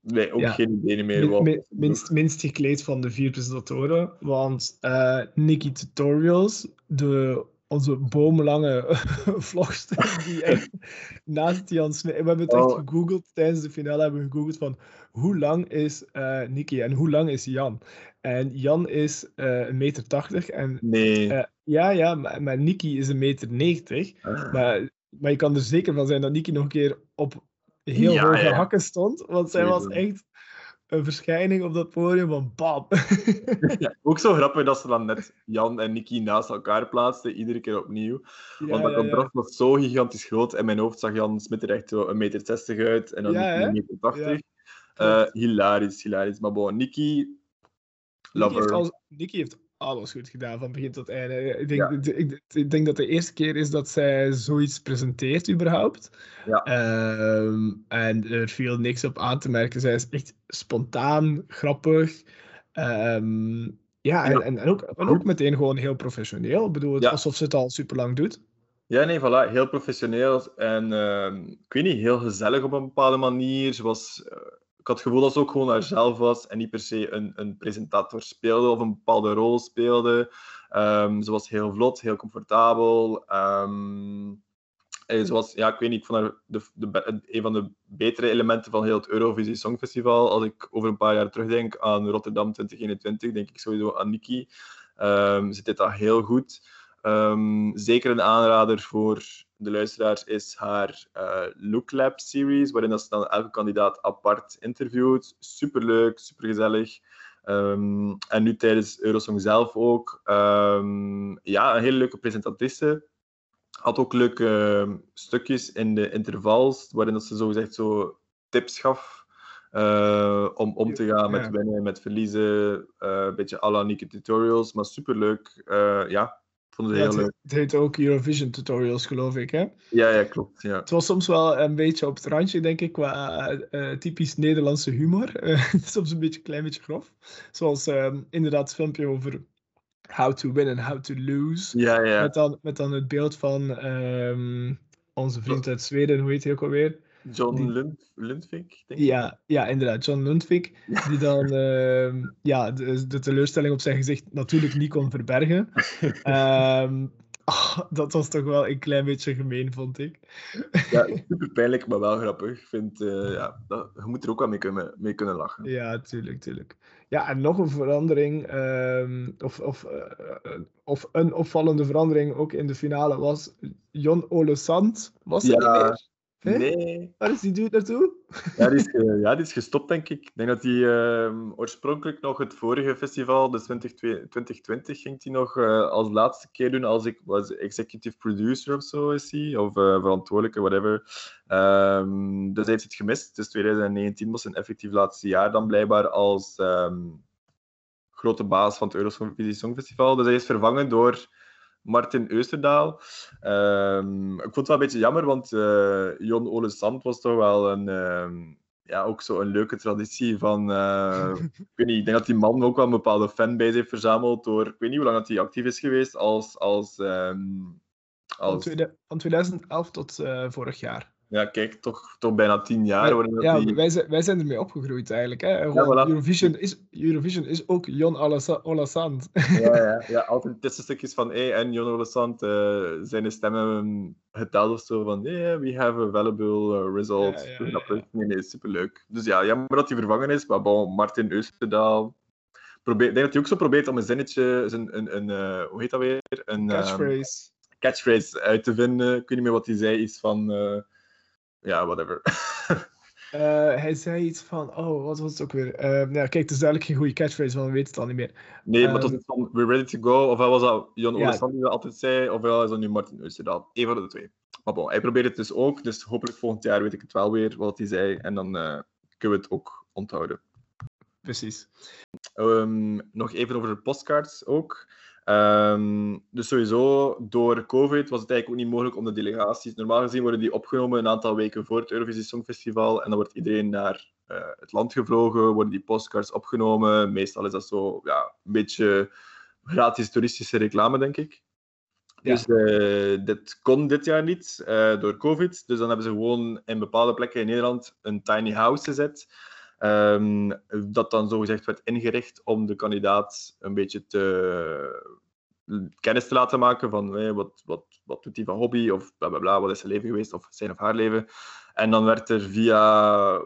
Nee, ook ja. geen idee meer. Min, minst, minst gekleed van de vier presentatoren. Want uh, Nikki Tutorials, de, onze boomlange <laughs> vlogster, die echt <laughs> naast Jan Smit... We hebben het echt Oh. gegoogeld, tijdens de finale hebben we gegoogeld van hoe lang is uh, Nikki en hoe lang is Jan? En Jan is uh, een meter tachtig en Nee. ja, ja, maar, maar Nikki is een meter negentig. Ah. Maar, maar je kan er zeker van zijn dat Nikki nog een keer op heel Ja, hakken stond. Want zij was echt een verschijning op dat podium van bam. <laughs> Ja, <laughs> ook zo grappig dat ze dan net Jan en Nicky naast elkaar plaatsten, iedere keer opnieuw. Ja, Want dat ja. contrast was zo gigantisch groot. In mijn hoofd zag Jan Smit er echt zo een meter 60 uit en dan Ja, Nicky hè? een meter 80. Ja, Eh, hilarisch, hilarisch. Maar bon, Nicky, Nicky heeft, her. al, Nicky heeft alles goed gedaan, van begin tot einde. Ik denk, Ja. ik, ik denk dat de eerste keer is dat zij zoiets presenteert, überhaupt. Ja. Ehm, en er viel niks op aan te merken. Zij is echt spontaan, grappig. Ehm, ja, en, Ja. en, en, ook, en ook meteen gewoon heel professioneel. Ik bedoel, het alsof ze het al super lang doet. Ja, nee, voilà. Heel professioneel en ehm, ik weet niet, heel gezellig op een bepaalde manier. Ze was, eh, ik had het gevoel dat ze ook gewoon haarzelf was en niet per se een, een presentator speelde of een bepaalde rol speelde. Ehm, ze was heel vlot, heel comfortabel. Ehm, en ze was, ja, ik weet niet, ik vond de, de, een van de betere elementen van heel het Eurovisie Songfestival. Als ik over een paar jaar terugdenk aan Rotterdam 2021, denk ik sowieso aan Nikki. ze deed dat heel goed. Um, zeker een aanrader voor de luisteraars is haar uh, Look Lab series, waarin dat ze dan elke kandidaat apart interviewt. Superleuk, supergezellig. Um, en nu tijdens Eurosong zelf ook. Um, ja, een hele leuke presentatrice. Had ook leuke stukjes in de intervals, waarin dat ze zogezegd zo tips gaf uh, om om te gaan met winnen, met verliezen. Uh, een beetje à la Nike Tutorials, maar superleuk. Uh, ja, Vond het heel leuk. Het heet ook Eurovision tutorials, geloof ik, hè? Ja, ja, klopt. Ja. Het was soms wel een beetje op het randje, denk ik, qua uh, typisch Nederlandse humor. <laughs> soms een beetje, klein beetje grof. Zoals uh, inderdaad het filmpje over how to win and how to lose. Ja, ja. Met dan, met dan het beeld van um, onze vriend uit Zweden, hoe heet hij ook alweer? John die, Lund, Lundvik, denk ik. Ja, ja, inderdaad, John Lundvik. Die dan uh, <laughs> ja, de, de, teleurstelling op zijn gezicht natuurlijk niet kon verbergen. um, <laughs> oh, dat was toch wel een klein beetje gemeen, vond ik. ja, <laughs> super pijnlijk, maar wel grappig. Ik vind, uh, ja, dat, je moet er ook wel mee kunnen, mee kunnen lachen. Ja, tuurlijk, tuurlijk. Ja, en nog een verandering, um, of, of, uh, of een opvallende verandering ook in de finale was Jon Ole Sand. Was er ja. niet meer? Nee. Waar is die dude naartoe? Ja, die is, <laughs> ja, die is gestopt, denk ik. Ik denk dat hij uh, oorspronkelijk nog het vorige festival, dus 2020, ging hij nog uh, als laatste keer doen als ik was executive producer of zo is hij, of uh, verantwoordelijke, whatever. Um, dus hij heeft het gemist. Dus 2019 was zijn effectief laatste jaar dan blijkbaar als um, grote baas van het Eurovisie Songfestival. Dus hij is vervangen door Martin Eusterdaal. Um, ik vond het wel een beetje jammer, want uh, Jon Ole Sand was toch wel een, um, ja, ook zo een leuke traditie van... Uh, <laughs> ik, weet niet, ik denk dat die man ook wel een bepaalde fanbase heeft verzameld door... Ik weet niet hoe lang dat hij actief is geweest als... als, um, als... Van 2011 tot uh, vorig jaar ja, kijk, toch, toch bijna tien jaar. Ja, ja die... wij, zijn, wij zijn ermee opgegroeid eigenlijk. Hè? Ja, voilà. Eurovision, is, Eurovision is ook Jon Olasand. Ja, ja, ja, <laughs> altijd tussenstukjes van hey, en Jon Olasand uh, zijn stemmen geteld of zo van yeah, we have available uh, results. Ja, ja, ja, Nee, nee, superleuk. Dus ja, jammer dat hij vervangen is, maar bon, Martin Eusterdaal. Probeer, ik denk dat hij ook zo probeert om een zinnetje, een, een, een uh, hoe heet dat weer? Een catchphrase. Um, catchphrase uit te vinden. Ik weet niet meer wat hij zei, iets van ja, whatever. uh, <laughs> hij zei iets van, oh, wat was het ook weer? Uh, ja, kijk, het is duidelijk geen goede catchphrase, want we weten het al niet meer. Nee, um, maar was ehm, van, we're ready to go. Of hij was dat Jon ja. die dat altijd zei, of is dat nu Martin Oosterdaal. Eén van de twee. Maar bon, hij probeert het dus ook, dus hopelijk volgend jaar weet ik het wel weer, wat hij zei. En dan uh, kunnen we het ook onthouden. Precies. Um, nog even over de postcards ook. Um, dus sowieso, door COVID was het eigenlijk ook niet mogelijk om de delegaties... Normaal gezien worden die opgenomen een aantal weken voor het Eurovisie Songfestival. En dan wordt iedereen naar uh, het land gevlogen, worden die postcards opgenomen. Meestal is dat zo ja, een beetje gratis toeristische reclame, denk ik. Ja. Dus uh, dit kon dit jaar niet uh, door COVID. Dus dan hebben ze gewoon in bepaalde plekken in Nederland een tiny house gezet. Um, dat dan zogezegd werd ingericht om de kandidaat een beetje te kennis te laten maken van hey, wat, wat, wat doet hij van hobby of bla bla bla, wat is zijn leven geweest of zijn of haar leven. En dan werd er via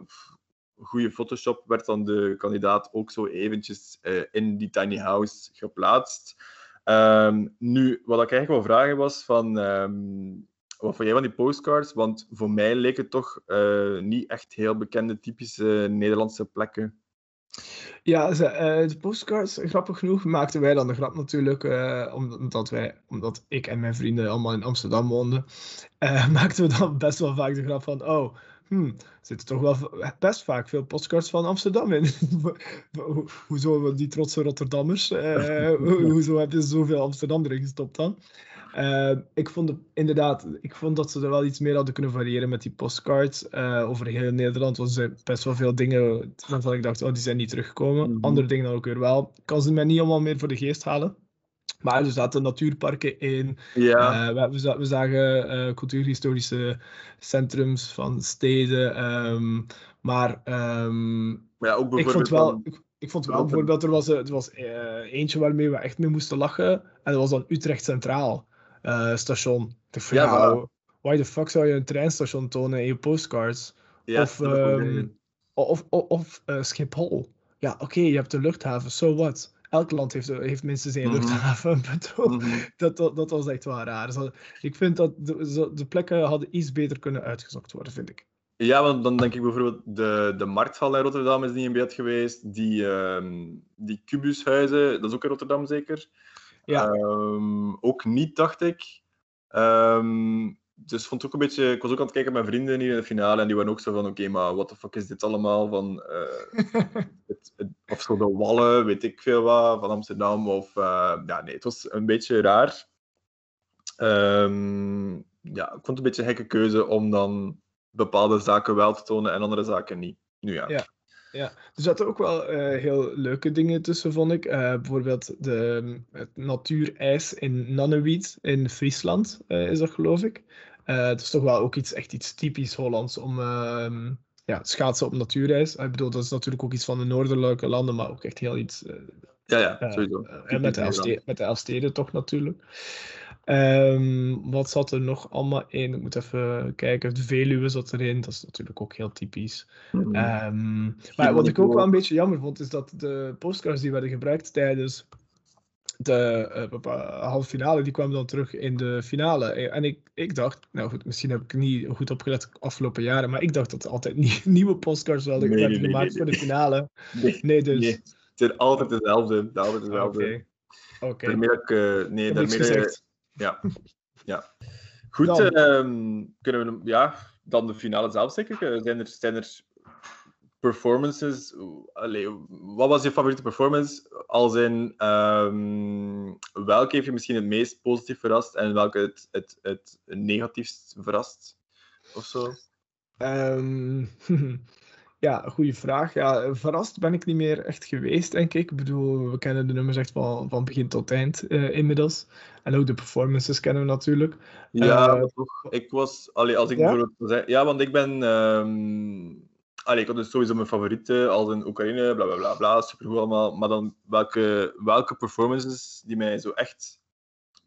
goede Photoshop werd dan de kandidaat ook zo eventjes uh, in die tiny house geplaatst. Um, nu, wat ik eigenlijk wil vragen was van um, wat vond jij van die postcards? Want voor mij leek het toch uh, niet echt heel bekende, typische Nederlandse plekken. Ja, ze, uh, de postcards, grappig genoeg, maakten wij dan de grap natuurlijk, uh, omdat, wij, omdat ik en mijn vrienden allemaal in Amsterdam woonden, <laughs> maakten we dan best wel vaak de grap van, oh, hmm, er zitten toch wel best vaak veel postcards van Amsterdam in. <laughs> hoezo die trotse Rotterdammers? <laughs> hoezo heb je zoveel Amsterdam erin gestopt dan? Uh, ik vond inderdaad, ik vond dat ze er wel iets meer hadden kunnen variëren met die postcards. Uh, over heel Nederland was er best wel veel dingen waarvan ik dacht, oh, die zijn niet teruggekomen. Mm -hmm. Andere dingen dan ook weer wel. Ik kan ze mij niet allemaal meer voor de geest halen. Maar er zaten natuurparken in. Ja. Uh, we, we, we, zagen uh, cultuurhistorische centrums van steden. Um, maar, um, maar ja, ook ik vond wel, ik, ik, vond wel bijvoorbeeld, er was, er was uh, eentje waarmee we echt mee moesten lachen. En dat was dan Utrecht Centraal station. Ik dacht van, ja, why the fuck zou je een treinstation tonen in je postcards? Ja, of, um, of, of, of Schiphol. Ja, oké, okay, je hebt de luchthaven, so what? elk land heeft, heeft minstens één luchthaven. <laughs> Mm -hmm. dat, dat, dat, was echt wel raar. Dus ik vind dat de, de, plekken hadden iets beter kunnen uitgezocht worden, vind ik. Ja, want dan denk ik bijvoorbeeld de, de markthal in Rotterdam is niet in beeld geweest. Die, uh, die kubushuizen, dat is ook in Rotterdam zeker. Ja. Um, ook niet, dacht ik. Um, dus vond ook een beetje, ik was ook aan het kijken met mijn vrienden hier in de finale en die waren ook zo van, oké, okay, maar what the fuck is dit allemaal? Van, uh, <laughs> het, het, of zo de wallen, weet ik veel wat, van Amsterdam. Of, uh, ja, nee, het was een beetje raar. Um, ja, ik vond het een beetje een gekke keuze om dan bepaalde zaken wel te tonen en andere zaken niet. Nu ja. ja. Ja, er zaten ook wel uh, heel leuke dingen tussen, vond ik. Uh, bijvoorbeeld de, het natuurijs in Nannewied in Friesland, uh, is dat geloof ik. het is toch wel ook iets, echt iets typisch Hollands om ehm, ja, schaatsen op natuurreis. Ik bedoel, dat is natuurlijk ook iets van de noordelijke landen, maar ook echt heel iets... ja, ja, sowieso. en met de, Elfsteden, met de Elfsteden toch natuurlijk. Um, wat zat er nog allemaal in? Ik moet even kijken. De Veluwe zat erin. Dat is natuurlijk ook heel typisch. Mm -hmm. um, maar wat ik ook wel een beetje jammer vond, is dat de postcards die werden gebruikt tijdens de uh, halve finale, die kwamen dan terug in de finale. En ik, ik dacht, nou goed, misschien heb ik niet goed opgelet de afgelopen jaren, maar ik dacht dat er altijd <laughs> nie nieuwe postcards werden nee, nee, gemaakt nee, voor de finale. <laughs> Nee, dus. Nee, het zijn altijd dezelfde. Altijd dezelfde. Oké. Okay. Okay. Daarmee uh, nee, daarmee ja. ja. Goed, dan. Uh, kunnen we ja, dan de finale zelf zeker. Zijn er, zijn er performances? Allee, wat was je favoriete performance? Als in, um, welke heeft je misschien het meest positief verrast en welke het, het, het negatiefst verrast? Of zo? Um, <laughs> Ja, goede vraag. Ja, verrast ben ik niet meer echt geweest, denk ik. Ik bedoel, we kennen de nummers echt van, van begin tot eind uh, inmiddels. En ook de performances kennen we natuurlijk. Ja, uh, toch. Ik was... Allee, als ik ja? bijvoorbeeld... Ja, want ik ben... Um... Allee, ik had dus sowieso mijn favorieten, als in Oekraïne, bla bla bla, bla supergoed allemaal. Maar dan welke, welke performances die mij zo echt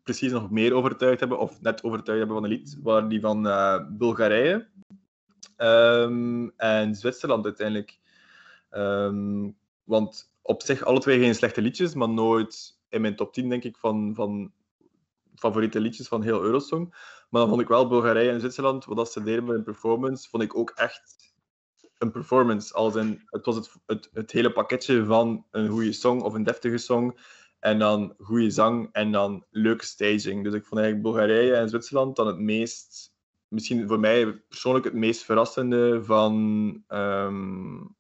precies nog meer overtuigd hebben, of net overtuigd hebben van een lied, waren die van uh, Bulgarije. Um, en Zwitserland uiteindelijk. Um, want op zich alle twee geen slechte liedjes, maar nooit in mijn top 10 denk ik van, van favoriete liedjes van heel Eurosong. Maar dan vond ik wel Bulgarije en Zwitserland, wat dat ze deden met een performance, vond ik ook echt een performance. Als in, het was het, het, het hele pakketje van een goede song of een deftige song. En dan goede zang en dan leuke staging. Dus ik vond eigenlijk Bulgarije en Zwitserland dan het meest misschien voor mij persoonlijk het meest verrassende van um,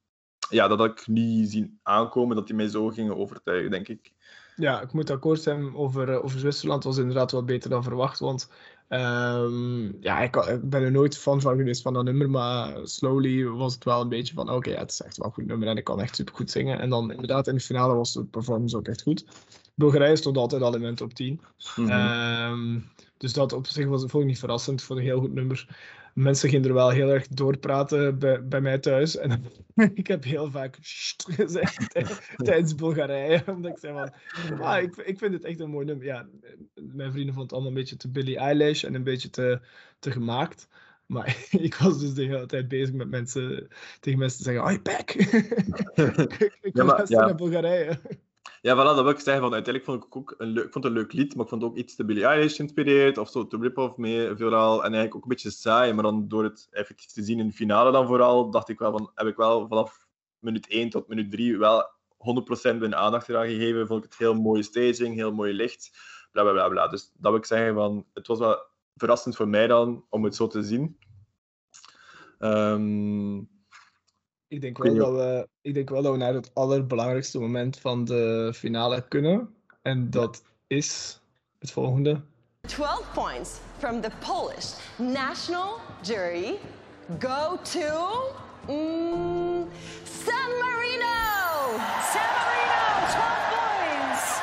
ja, dat ik niet zien aankomen dat die mij zo gingen overtuigen, denk ik. Ja, ik moet akkoord zijn over, eh, over Zwitserland. was inderdaad wel beter dan verwacht. Want um, ja, ik, ik, ben er nooit fan van geweest van dat nummer. Maar slowly was het wel een beetje van: oké, okay, ja, het is echt wel een goed nummer en ik kan echt super goed zingen. En dan inderdaad in de finale was de performance ook echt goed. Bulgarije stond altijd al in mijn top 10. Mm -hmm. um, dus dat op zich was, vond ik niet verrassend. voor een heel goed nummer. Mensen gingen er wel heel erg doorpraten bij, bij mij thuis. En <laughs> ik heb heel vaak gezegd tijdens Bulgarije. <laughs> Omdat ik zei van, ah, ik, ik vind het echt een mooi nummer. Ja, mijn vrienden vonden het allemaal een beetje te Billie Eilish en een beetje te, te gemaakt. Maar <laughs> ik was dus de hele tijd bezig met mensen, tegen mensen te zeggen, oh, back! ik ik ja, maar, ja. naar Bulgarije. Ja, voilà, dat wil ik zeggen. Van, uiteindelijk vond ik ook een leuk, vond een leuk lied, maar ik vond het ook iets te Billie Eilish geïnspireerd, of zo te rip-off mee, veelal. En eigenlijk ook een beetje saai, maar dan door het effectief te zien in de finale dan vooral, dacht ik wel van, heb ik wel vanaf minuut 1 tot minuut 3 wel 100% mijn aandacht eraan gegeven. Vond ik het heel mooie staging, heel mooi licht, bla bla bla. bla. Dus dat wil ik zeggen van, het was wel verrassend voor mij dan, om het zo te zien. Um, ik denk, wel dat we, ik denk wel dat we naar het allerbelangrijkste moment van de finale kunnen. En dat is het volgende. 12 points from the Polish national jury go to mm, San Marino. San Marino, 12 points.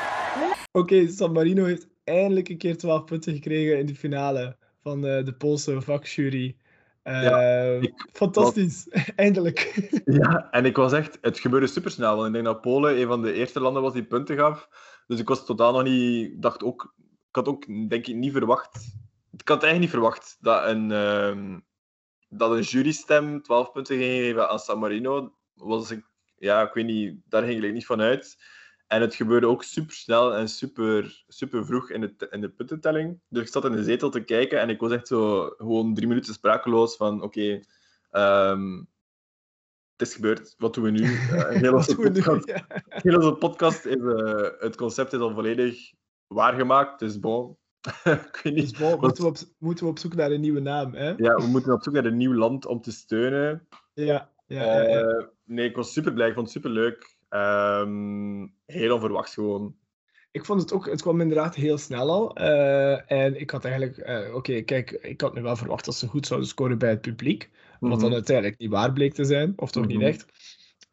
Oké, San Marino heeft eindelijk een keer 12 punten gekregen in de finale van uh, de Poolse vakjury. Uh, ja, ik, fantastisch, <laughs> eindelijk. ja, en ik was echt, het gebeurde supersnel. Want ik denk dat Polen een van de eerste landen was die punten gaf. Dus ik was totaal nog niet, dacht ook, ik had ook denk ik niet verwacht, ik had eigenlijk niet verwacht dat een, uh, dat een jurystem 12 punten ging geven aan San Marino. Was ik, ja, ik weet niet, daar ging ik niet van uit. En het gebeurde ook super snel en super, super vroeg in de, in de puntentelling. Dus ik zat in de zetel te kijken en ik was echt zo gewoon drie minuten sprakeloos van oké, okay, um, het is gebeurd, wat doen we nu? Uh, <laughs> heel onze podcast, nu, ja. heel onze podcast is, uh, het concept is al volledig waargemaakt, dus bon. <laughs> ik weet niet, dus bon, moeten, we op, moeten we op zoek naar een nieuwe naam, hè? Ja, we moeten op zoek naar een nieuw land om te steunen. Ja, ja, uh, ja. Nee, ik was super blij, ik vond het super leuk. Um, heel onverwachts gewoon. Ik vond het ook, het kwam inderdaad heel snel al. Uh, en ik had eigenlijk, uh, oké, kijk, ik had nu wel verwacht dat ze goed zouden scoren bij het publiek. Wat mm -hmm. dan uiteindelijk niet waar bleek te zijn, of toch mm -hmm. niet echt.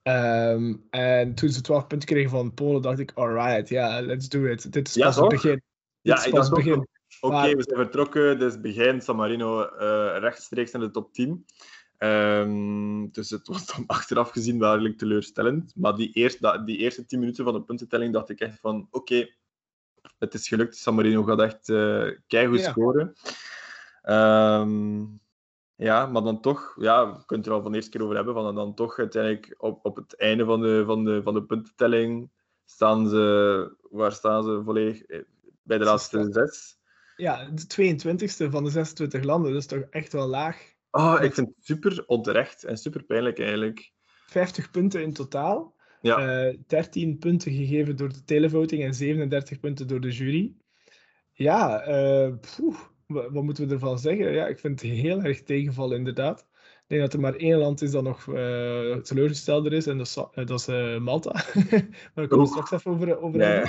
Um, en toen ze 12 punten kregen van Polen, dacht ik, alright, ja, yeah, let's do it. Dit is ja, pas het begin. Ja, Dit pas het begin. Oké, okay, we zijn vertrokken, dus begin San Marino uh, rechtstreeks naar de top 10. Um, dus het was dan <laughs> achteraf gezien wel redelijk teleurstellend. Maar die, eerst, die eerste tien minuten van de puntentelling dacht ik echt van oké, okay, het is gelukt. San Marino gaat echt uh, keigoed ja. scoren. Um, ja, maar dan toch, ja, kunnen het er al van de eerste keer over hebben, van dan toch uiteindelijk op, op het einde van de, van, de, van de puntentelling staan ze, waar staan ze volledig? Eh, bij de laatste zes. Ja, de 22e van de 26 landen, dus toch echt wel laag. Oh, ik vind het super onterecht en super pijnlijk eigenlijk. 50 punten in totaal. Ja. Uh, 13 punten gegeven door de televoting en 37 punten door de jury. Ja, uh, wat, wat, moeten we ervan zeggen? Ja, ik vind het heel erg tegenvallen, inderdaad. Ik denk dat er maar één land is dat nog uh, teleurgestelder is, en dat is, dat is Malta. <laughs> Daar komen we straks even over, over ja.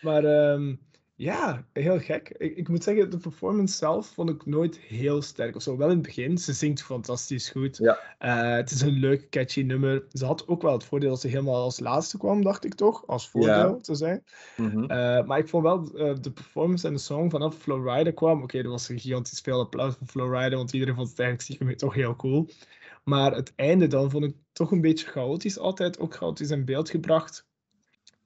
Maar um, ja, heel gek. Ik, ik, moet zeggen, de performance zelf vond ik nooit heel sterk. Of zo, wel in het begin. Ze zingt fantastisch goed. Ja. Uh, het is een leuk, catchy nummer. Ze had ook wel het voordeel dat ze helemaal als laatste kwam, dacht ik toch? Als voordeel Ja. te zijn. Uh, maar ik vond wel uh, de performance en de song vanaf Flowrider kwam. Oké, er was een gigantisch veel applaus voor Flowrider, want iedereen vond het eigenlijk stiekem toch heel cool. Maar het einde dan vond ik toch een beetje chaotisch. Altijd ook chaotisch in beeld gebracht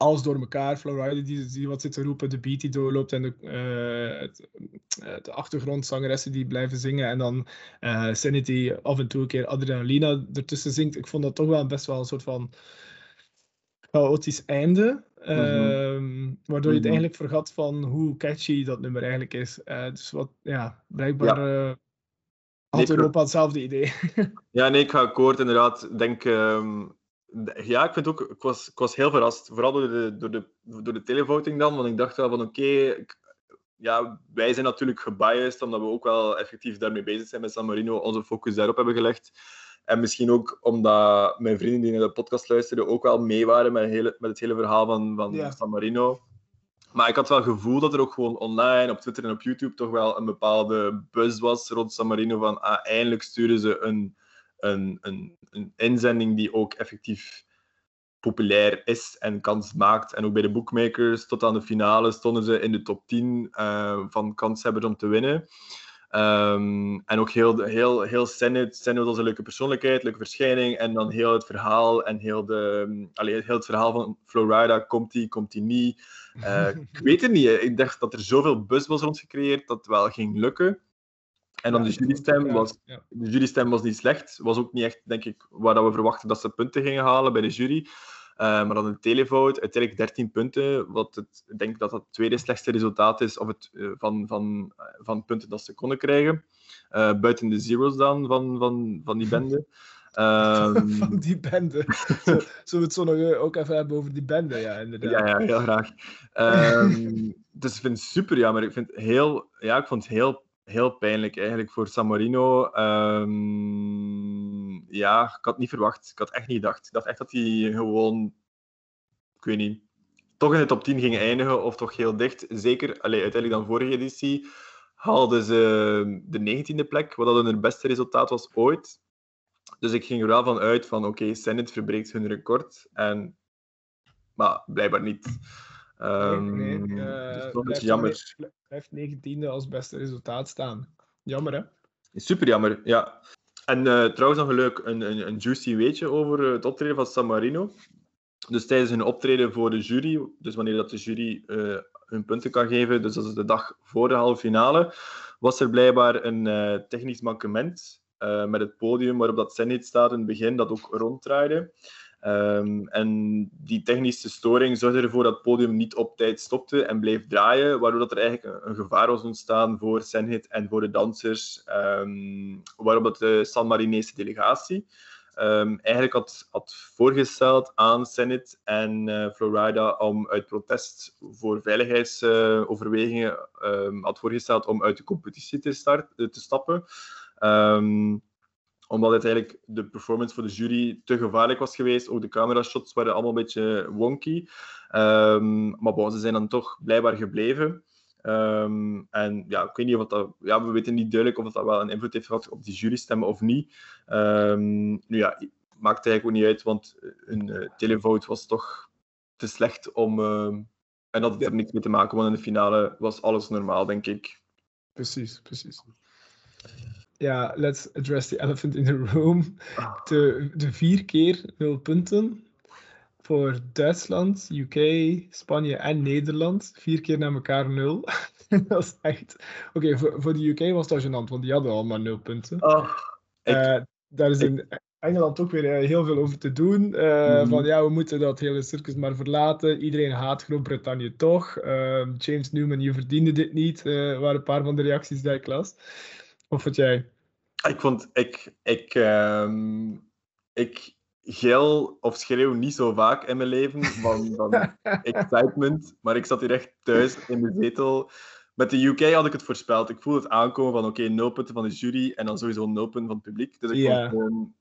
alles door elkaar. Flowrider die, die wat zit te roepen, de beat die doorloopt en de, uh, het, de achtergrondzangeressen die blijven zingen. En dan uh, Sanity af en toe een keer Adrenalina ertussen zingt. Ik vond dat toch wel best wel een soort van chaotisch einde. Mm -hmm. waardoor je het eigenlijk vergat van hoe catchy dat nummer eigenlijk is. Dus wat, ja, blijkbaar ja. had nee, Europa hetzelfde idee. <laughs> ja, nee, ik ga akkoord inderdaad. Ik denk... Um ja, ik vind ook, ik was, ik was heel verrast. Vooral door de, door de, door de televoting dan. Want ik dacht wel van oké, okay, ja, wij zijn natuurlijk gebiased, omdat we ook wel effectief daarmee bezig zijn met San Marino, onze focus daarop hebben gelegd. En misschien ook omdat mijn vrienden die naar de podcast luisterden ook wel mee waren met, hele, met het hele verhaal van, van. San Marino. Maar ik had wel het gevoel dat er ook gewoon online, op Twitter en op YouTube, toch wel een bepaalde buzz was rond San Marino. Van ah, eindelijk sturen ze een een, een, een inzending die ook effectief populair is en kans maakt. En ook bij de bookmakers, tot aan de finale, stonden ze in de top 10 uh, van kanshebbers om te winnen. Um, en ook heel, heel, heel Senate. Senate was een leuke persoonlijkheid, leuke verschijning. En dan heel het verhaal en heel, de, allee, heel het verhaal van Florida. Komt die, komt die niet? Uh, <laughs> ik weet het niet. Ik dacht dat er zoveel buzz was rond gecreëerd dat het wel ging lukken. En dan de jurystem was, de jurystem was niet slecht. Was ook niet echt, denk ik, waar we verwachten dat ze punten gingen halen bij de jury. Uh, maar dan een televote, uiteindelijk 13 punten. Wat het, ik denk dat dat het tweede slechtste resultaat is of het, uh, van, van, uh, van punten dat ze konden krijgen. buiten de zeros dan van, van, van die bende. Um... <laughs> van die bende. <laughs> Zullen we het zo nog ook even hebben over die bende? Ja, inderdaad. Ja, ja heel graag. Um, dus ik vind het super jammer. Ik, vind heel, ja, ik vond het heel heel pijnlijk eigenlijk voor San Marino. Um, ja, ik had niet verwacht. Ik had echt niet gedacht. Ik dacht echt dat hij gewoon, ik weet niet, toch in de top 10 ging eindigen of toch heel dicht. Zeker, allee, uiteindelijk dan vorige editie haalden ze de 19e plek, wat dan hun beste resultaat was ooit. Dus ik ging er wel van uit van oké, okay, Senate verbreekt hun record. En, maar blijkbaar niet. Um, nee, nee. Uh, dus jammer. Blijft 19e als beste resultaat staan. Jammer, hè? Super jammer, ja. En uh, trouwens nog een leuk, een, een, een juicy weetje over het optreden van San Marino. Dus tijdens hun optreden voor de jury, dus wanneer dat de jury uh, hun punten kan geven, dus dat is de dag voor de halve finale, was er blijkbaar een uh, technisch mankement uh, met het podium waarop dat Zenit staat in het begin, dat ook ronddraaide. Um, en die technische storing zorgde ervoor dat het podium niet op tijd stopte en bleef draaien, waardoor dat er eigenlijk een, gevaar was ontstaan voor Senhit en voor de dansers, um, waarop dat de San Marinese delegatie um, eigenlijk had, had voorgesteld aan Senit en uh, Florida om uit protest voor veiligheidsoverwegingen had voorgesteld om uit de competitie te, start, te stappen omdat het eigenlijk de performance voor de jury te gevaarlijk was geweest. Ook de camera-shots waren allemaal een beetje wonky. Um, maar bon, ze zijn dan toch blijkbaar gebleven. Um, en ja, ik weet niet of dat... Ja, we weten niet duidelijk of dat wel een invloed heeft gehad op die jurystemmen of niet. Um, nu ja, maakt eigenlijk ook niet uit, want hun uh, televote was toch te slecht om... Uh, en dat had er niks mee te maken, want in de finale was alles normaal, denk ik. Precies, precies ja, let's address the elephant in the room. De, de vier keer nul punten voor Duitsland, UK, Spanje en Nederland. Vier keer naar elkaar nul. <laughs> dat is echt... Oké, okay, voor, voor de UK was dat gênant, want die hadden allemaal nul punten. Oh, ik... uh, daar is in Engeland ook weer heel veel over te doen. Uh, mm. Van ja, we moeten dat hele circus maar verlaten. Iedereen haat Groot-Brittannië toch. Uh, James Newman, je verdiende dit niet, waren een paar van de reacties die ik las. Of wat jij? Ik vond, ik, ik, um, ik gil of schreeuw niet zo vaak in mijn leven van, van <laughs> excitement, maar ik zat hier echt thuis in mijn zetel. Met de UK had ik het voorspeld. Ik voelde het aankomen van oké, okay, nul punten van de jury en dan sowieso nul punten van het publiek. Dus ik vond gewoon,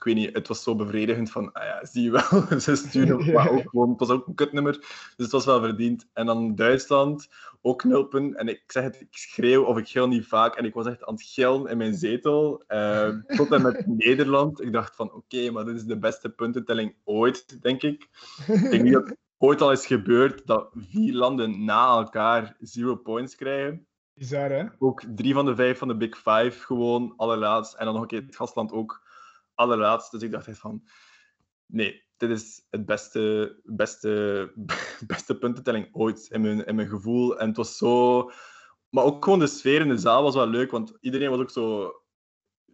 ik weet niet, het was zo bevredigend van, ah ja, zie je wel, <laughs> ze sturen, maar ook <laughs> gewoon, het was ook een kutnummer, dus het was wel verdiend. En dan Duitsland, ook nul punten. En ik zeg het, ik schreeuw of ik gil niet vaak. En ik was echt aan het gillen in mijn zetel. Uh, <laughs> tot en met Nederland. Ik dacht van, oké, okay, maar dit is de beste puntentelling ooit, denk ik. Ik denk niet dat het ooit al is gebeurd dat vier landen na elkaar zero points krijgen. Bizar, hè? Ook drie van de vijf van de Big Five gewoon allerlaatst. En dan nog een keer het gastland ook allerlaatst. Dus ik dacht echt van, nee, dit is het beste, beste, <laughs> beste puntentelling ooit in mijn, in mijn gevoel. En het was zo... Maar ook gewoon de sfeer in de zaal was wel leuk, want iedereen was ook zo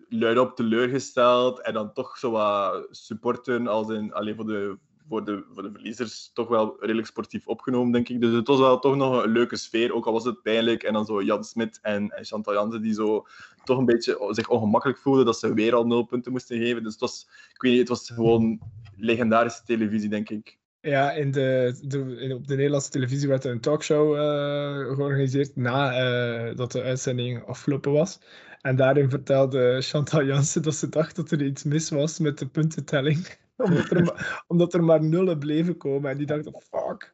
luidop teleurgesteld en dan toch zo wat supporten als in, alleen voor de, voor, de, voor de verliezers toch wel redelijk sportief opgenomen, denk ik. Dus het was wel toch nog een leuke sfeer, ook al was het pijnlijk. En dan zo Jan Smit en, Chantal Jansen die zo toch een beetje zich ongemakkelijk voelden dat ze weer al nul punten moesten geven. Dus het was, ik weet niet, het was gewoon legendarische televisie, denk ik. Ja, in de, de, op de Nederlandse televisie werd er een talkshow uh, georganiseerd nadat uh, dat de uitzending afgelopen was. En daarin vertelde Chantal Jansen dat ze dacht dat er iets mis was met de puntentelling. <laughs> omdat, er maar, omdat er maar nullen bleven komen. En die dachten, fuck,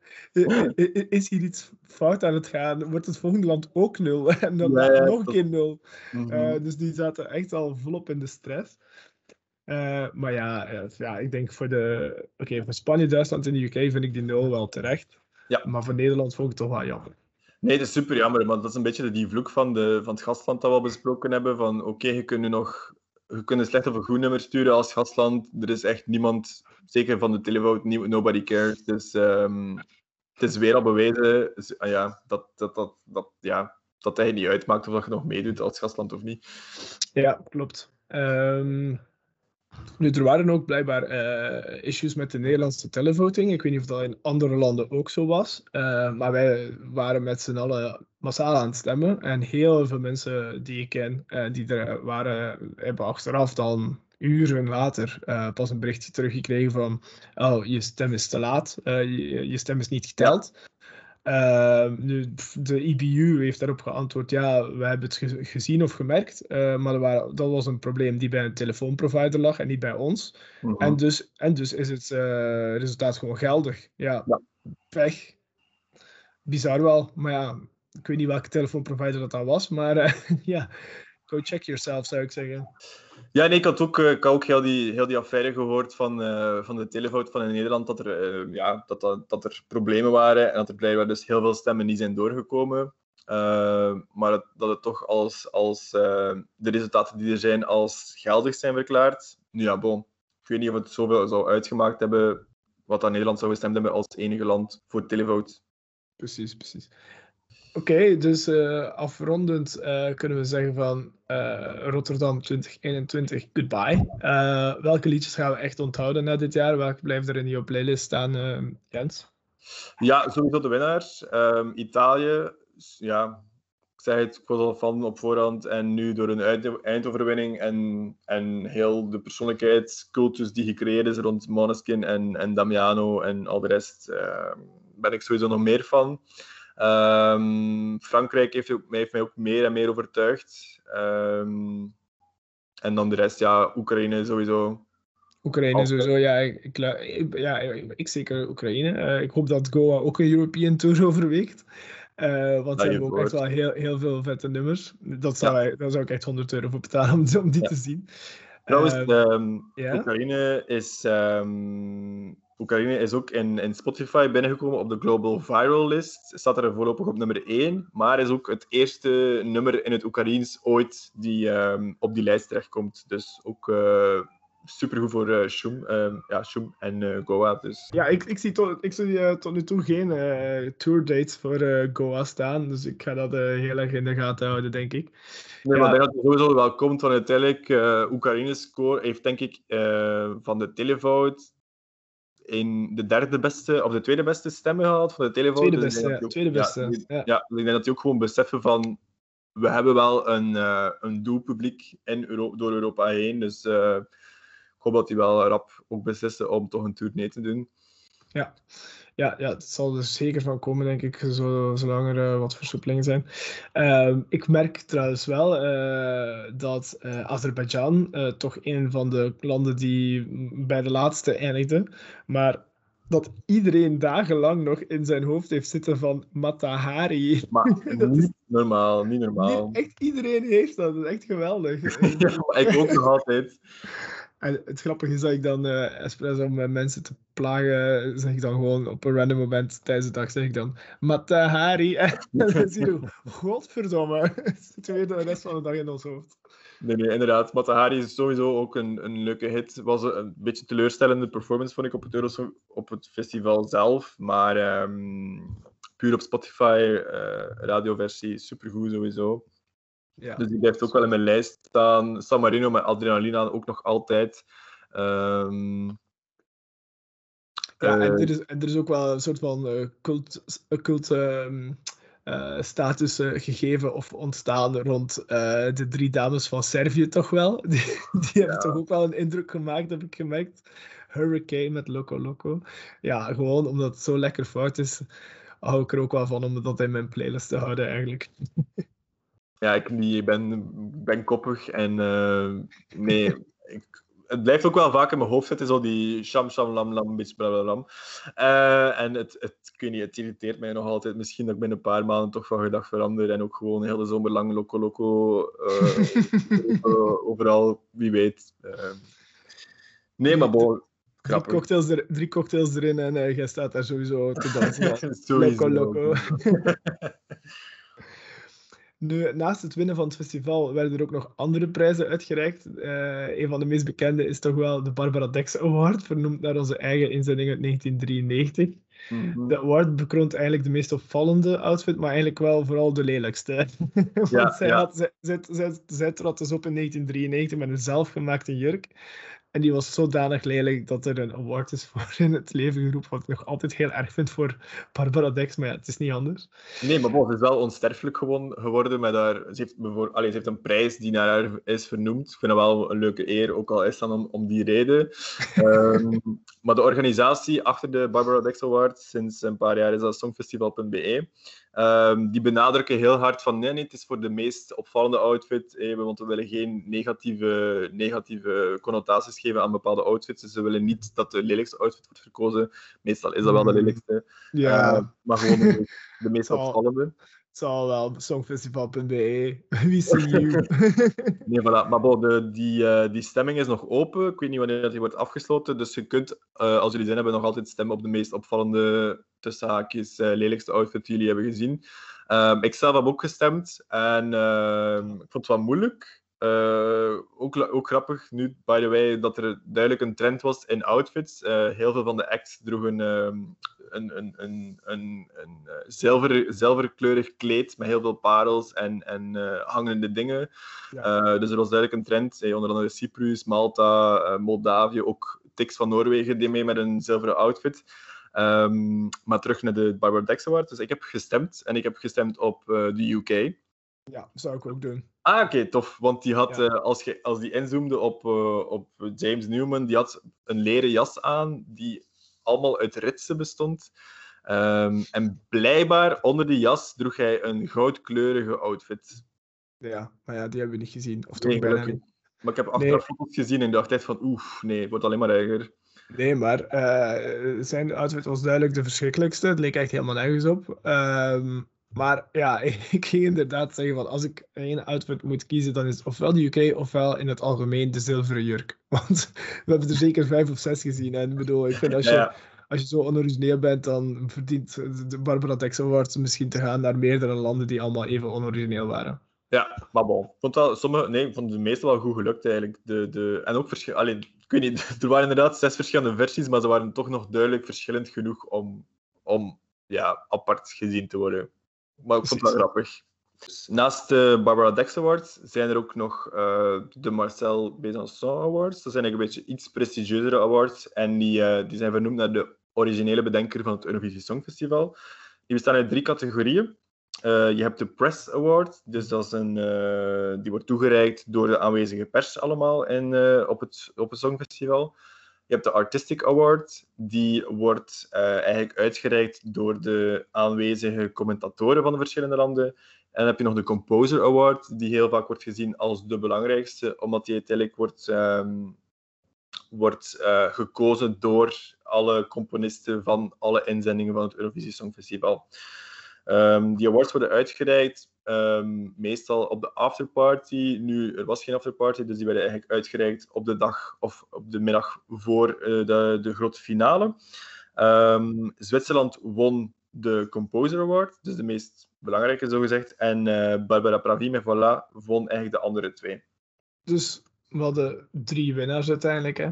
is hier iets fout aan het gaan? Wordt het volgende land ook nul? <laughs> En dan ja, ja, nog een keer nul. Mm -hmm. uh, dus die zaten echt al volop in de stress. Uh, maar ja, ja, ik denk voor de... Oké, okay, voor Spanje, Duitsland en de UK vind ik die nul wel terecht. Ja. Maar voor Nederland vond ik het toch wel jammer. Nee, dat is super jammer, want dat is een beetje die vloek van, de, van het gastland dat we al besproken hebben. Van oké, okay, je kunt nu nog je kunt slecht of een goed nummer sturen als gastland. Er is echt niemand, zeker van de televote, nobody cares. Dus het is weer al bewezen uh, ja, dat, dat, dat, dat, ja, dat hij niet uitmaakt of dat je nog meedoet als gastland of niet. Ja, klopt. Um, nu, er waren ook blijkbaar uh, issues met de Nederlandse televoting. Ik weet niet of dat in andere landen ook zo was. Uh, maar wij waren met z'n allen massaal aan het stemmen. En heel veel mensen die ik ken, uh, die er waren, hebben achteraf dan uren later pas een berichtje teruggekregen van oh, je stem is te laat, je, je, stem is niet geteld. Uh, nu, de IBU heeft daarop geantwoord, ja, we hebben het ge gezien of gemerkt, uh, maar waren, dat was een probleem die bij een telefoonprovider lag en niet bij ons. -hmm. en, dus, en dus is het uh, resultaat gewoon geldig. Ja, ja, pech. Bizar wel, maar ja, ik weet niet welke telefoonprovider dat dan was, maar <laughs> ja, ik go check yourself, zou ik zeggen. Ja, nee, ik had ook, ik had ook heel, die, heel die affaire gehoord van, van de telefout van in Nederland, dat er, ja, dat, dat, dat er problemen waren en dat er blijkbaar dus heel veel stemmen niet zijn doorgekomen. maar dat, dat het toch als, als de resultaten die er zijn als geldig zijn verklaard. Nu ja, bon. Ik weet niet of het zoveel zou uitgemaakt hebben wat aan Nederland zou gestemd hebben als enige land voor televote. Precies, precies. Oké, dus uh, afrondend uh, kunnen we zeggen van uh, Rotterdam 2021, goodbye. welke liedjes gaan we echt onthouden na dit jaar? Welke blijft er in je playlist staan, Jens? Ja, sowieso de winnaars. Um, Italië, ja, ik zei het, ik was al fan op voorhand. En nu door een eindoverwinning en, en heel de persoonlijkheidscultus die gecreëerd is rond Måneskin en, en Damiano en al de rest, ehm, ben ik sowieso nog meer van. Um, Frankrijk heeft, heeft, mij ook meer en meer overtuigd. Um, en dan de rest, ja, Oekraïne sowieso. Oekraïne sowieso, ja ik, ja, ik zeker Oekraïne. Uh, ik hoop dat Goa ook een European Tour <laughs> overweegt. Uh, want ze hebben ook echt wel heel, heel veel vette nummers. Dat zou, ja. daar zou ik echt 100 euro voor betalen om, om die ja. te zien. Trouwens, um, Oekraïne is Oekraïne is ook in, in Spotify binnengekomen op de Global Viral List. Staat er voorlopig op nummer 1, maar is ook het eerste nummer in het Oekraïens ooit die um, op die lijst terechtkomt. Dus ook uh, supergoed voor uh, Shum, uh, ja, Shum en uh, Goa. Dus. Ja, ik, ik zie, tot, ik zie tot nu toe geen tour dates voor Goa staan. Dus ik ga dat heel erg in de gaten houden, denk ik. Nee, ja. maar dat het sowieso wel komt. Want uiteindelijk, Oekraïne score heeft denk ik van de televote in de derde beste of de tweede beste stemmen gehad van de telefoon. Tweede dus beste, ja. Ook, tweede beste. Ja, ja. ik denk dat die ook gewoon beseffen van we hebben wel een, uh, een doelpubliek in Euro door Europa heen. Dus uh, ik hoop dat die wel rap ook beslissen om toch een tournee te doen. Ja. Ja, ja, het zal er zeker van komen, denk ik, zo, zolang er uh, wat versoepelingen zijn. Uh, ik merk trouwens wel uh, dat Azerbeidzjan toch een van de landen die bij de laatste eindigde, maar dat iedereen dagenlang nog in zijn hoofd heeft zitten van Matahari. Maar <laughs> niet normaal, niet normaal. echt iedereen heeft dat, dat is echt geweldig. <laughs> ja, ik ook nog altijd. En het grappige is dat ik dan uh, espresso om mensen te plagen, zeg ik dan gewoon op een random moment tijdens de dag, zeg ik dan Matahari. <laughs> en dan <laughs> zie je, godverdomme, <laughs> zit weer de rest van de dag in ons hoofd. Nee, nee, inderdaad. Matahari is sowieso ook een, een leuke hit. Het was een beetje teleurstellende performance, vond ik, op het, Euros, op het festival zelf. Maar um, puur op Spotify, uh, radioversie, supergoed sowieso. Ja. Dus die blijft ook wel in mijn lijst staan. San Marino met Adrenalina ook nog altijd. Um, ja, en, er is, en er is ook wel een soort van uh, cult, cult um, uh, status uh, gegeven of ontstaan rond de drie dames van Servië, toch wel? <laughs> Die, die hebben toch ook wel een indruk gemaakt, heb ik gemerkt. Hurricane met Loco Loco. Ja, gewoon omdat het zo lekker fout is, hou ik er ook wel van om dat in mijn playlist te houden, eigenlijk. <laughs> Ja, ik niet, ben, ben koppig en uh, nee, <laughs> ik, het blijft ook wel vaak in mijn hoofd zitten, zo die sham, sham, lam, lam, bitch, bla, bla, lam. Uh, en het, het, ik niet, het irriteert mij nog altijd. Misschien dat ik binnen een paar maanden toch van gedacht verander en ook gewoon heel de zomer lang loco loco uh, <laughs> overal, wie weet. nee, maar bon, Drie cocktails, er, drie cocktails erin en jij staat daar sowieso te dansen. <laughs> loco loco. Nu, naast het winnen van het festival werden er ook nog andere prijzen uitgereikt. Uh, een van de meest bekende is toch wel de Barbara Dex Award, vernoemd naar onze eigen inzending uit 1993. Mhm. De award bekroont eigenlijk de meest opvallende outfit, maar eigenlijk wel vooral de lelijkste. <laughs> Want ja, zij, Had, zij, zij, zij, zij trad dus op in 1993 met een zelfgemaakte jurk. En die was zodanig lelijk dat er een award is voor <laughs> in het leven geroepen. Wat ik nog altijd heel erg vind voor Barbara Dex, maar ja, het is niet anders. Nee, maar bon, ze is wel onsterfelijk geworden. Met haar, ze, heeft Allee, ze heeft een prijs die naar haar is vernoemd. Ik vind dat wel een leuke eer, ook al is dat om, om die reden. um, <laughs> maar de organisatie achter de Barbara Dex Award sinds een paar jaar is dat songfestival.be. Um, die benadrukken heel hard van nee, nee, het is voor de meest opvallende outfit, eh, want we willen geen negatieve, negatieve connotaties geven aan bepaalde outfits. Dus ze willen niet dat de lelijkste outfit wordt verkozen. Meestal is dat wel de mm. lelijkste. Ja. Uh, maar gewoon de, de meest <laughs> opvallende. Zal wel, songfestival.be. <laughs> Wie see you? <laughs> nee, voilà. Maar bon, de, die, uh, die stemming is nog open. Ik weet niet wanneer die wordt afgesloten. Dus je kunt, uh, als jullie zin hebben, nog altijd stemmen op de meest opvallende, tussen haakjes, uh, lelijkste outfit die jullie hebben gezien. Um, ik zelf heb ook gestemd en ehm, ik vond het wel moeilijk. Ook, ook grappig nu, by the way, dat er duidelijk een trend was in outfits. Heel veel van de acts droegen uh, een, een, een, een, een zilver, zilverkleurig kleed met heel veel parels en, en hangende dingen. Ja. dus er was duidelijk een trend. Hey, onder andere Cyprus, Malta, Moldavië, ook Tix van Noorwegen deed mee met een zilveren outfit. Um, maar terug naar de Barbara Dex Award. Dus ik heb gestemd en ik heb gestemd op de UK. Ja, zou ik ook doen. Ah, oké, tof. Want die had, ja. uh, als, je, als die inzoomde op, uh, op James Newman, die had een leren jas aan die allemaal uit ritsen bestond. Um, en blijkbaar onder die jas droeg hij een goudkleurige outfit. Ja, maar ja, die hebben we niet gezien. Of toch nee, bijna niet. Maar ik heb achteraf nee. foto's gezien en dacht echt van, oef, nee, het wordt alleen maar erger. Nee, maar uh, zijn outfit was duidelijk de verschrikkelijkste. Het leek echt helemaal nergens op. Um, maar ja, <laughs> ik ging inderdaad zeggen van als ik één outfit moet kiezen, dan is het ofwel de UK ofwel in het algemeen de zilveren jurk. <laughs> Want we hebben er zeker vijf of zes gezien. En ik bedoel, ik vind als je, ja. als je zo onorigineel bent, dan verdient de Barbara Tex Awards misschien te gaan naar meerdere landen die allemaal even onorigineel waren. Ja, maar bon. Vond dat sommige, nee, vond de meeste wel goed gelukt eigenlijk. De, de, en ook ik weet niet, <laughs> er waren inderdaad zes verschillende versies, maar ze waren toch nog duidelijk verschillend genoeg om, om ja, apart gezien te worden. Maar ik vond wel grappig. Dus naast de Barbara Dex Awards zijn er ook nog uh, de Marcel Besançon Awards. Dat zijn eigenlijk een beetje iets prestigieuzere awards. En die, uh, die zijn vernoemd naar de originele bedenker van het Eurovisie Songfestival. Die bestaan uit drie categorieën. Uh, je hebt de Press Award, dus dat is een, die wordt toegereikt door de aanwezige pers allemaal in, op, het, op het Songfestival. Je hebt de Artistic Award, die wordt uh, eigenlijk uitgereikt door de aanwezige commentatoren van de verschillende landen. En dan heb je nog de Composer Award, die heel vaak wordt gezien als de belangrijkste, omdat die uiteindelijk wordt, um, wordt uh, gekozen door alle componisten van alle inzendingen van het Eurovisie Songfestival. Um, die awards worden uitgereikt um, meestal op de afterparty. Nu, er was geen afterparty, dus die werden eigenlijk uitgereikt op de dag of op de middag voor uh, de, de grote finale. Um, Zwitserland won de Composer Award, dus de meest belangrijke zogezegd. En uh, Barbara Pravi met Voilà won eigenlijk de andere twee. Dus we hadden drie winnaars uiteindelijk, hè?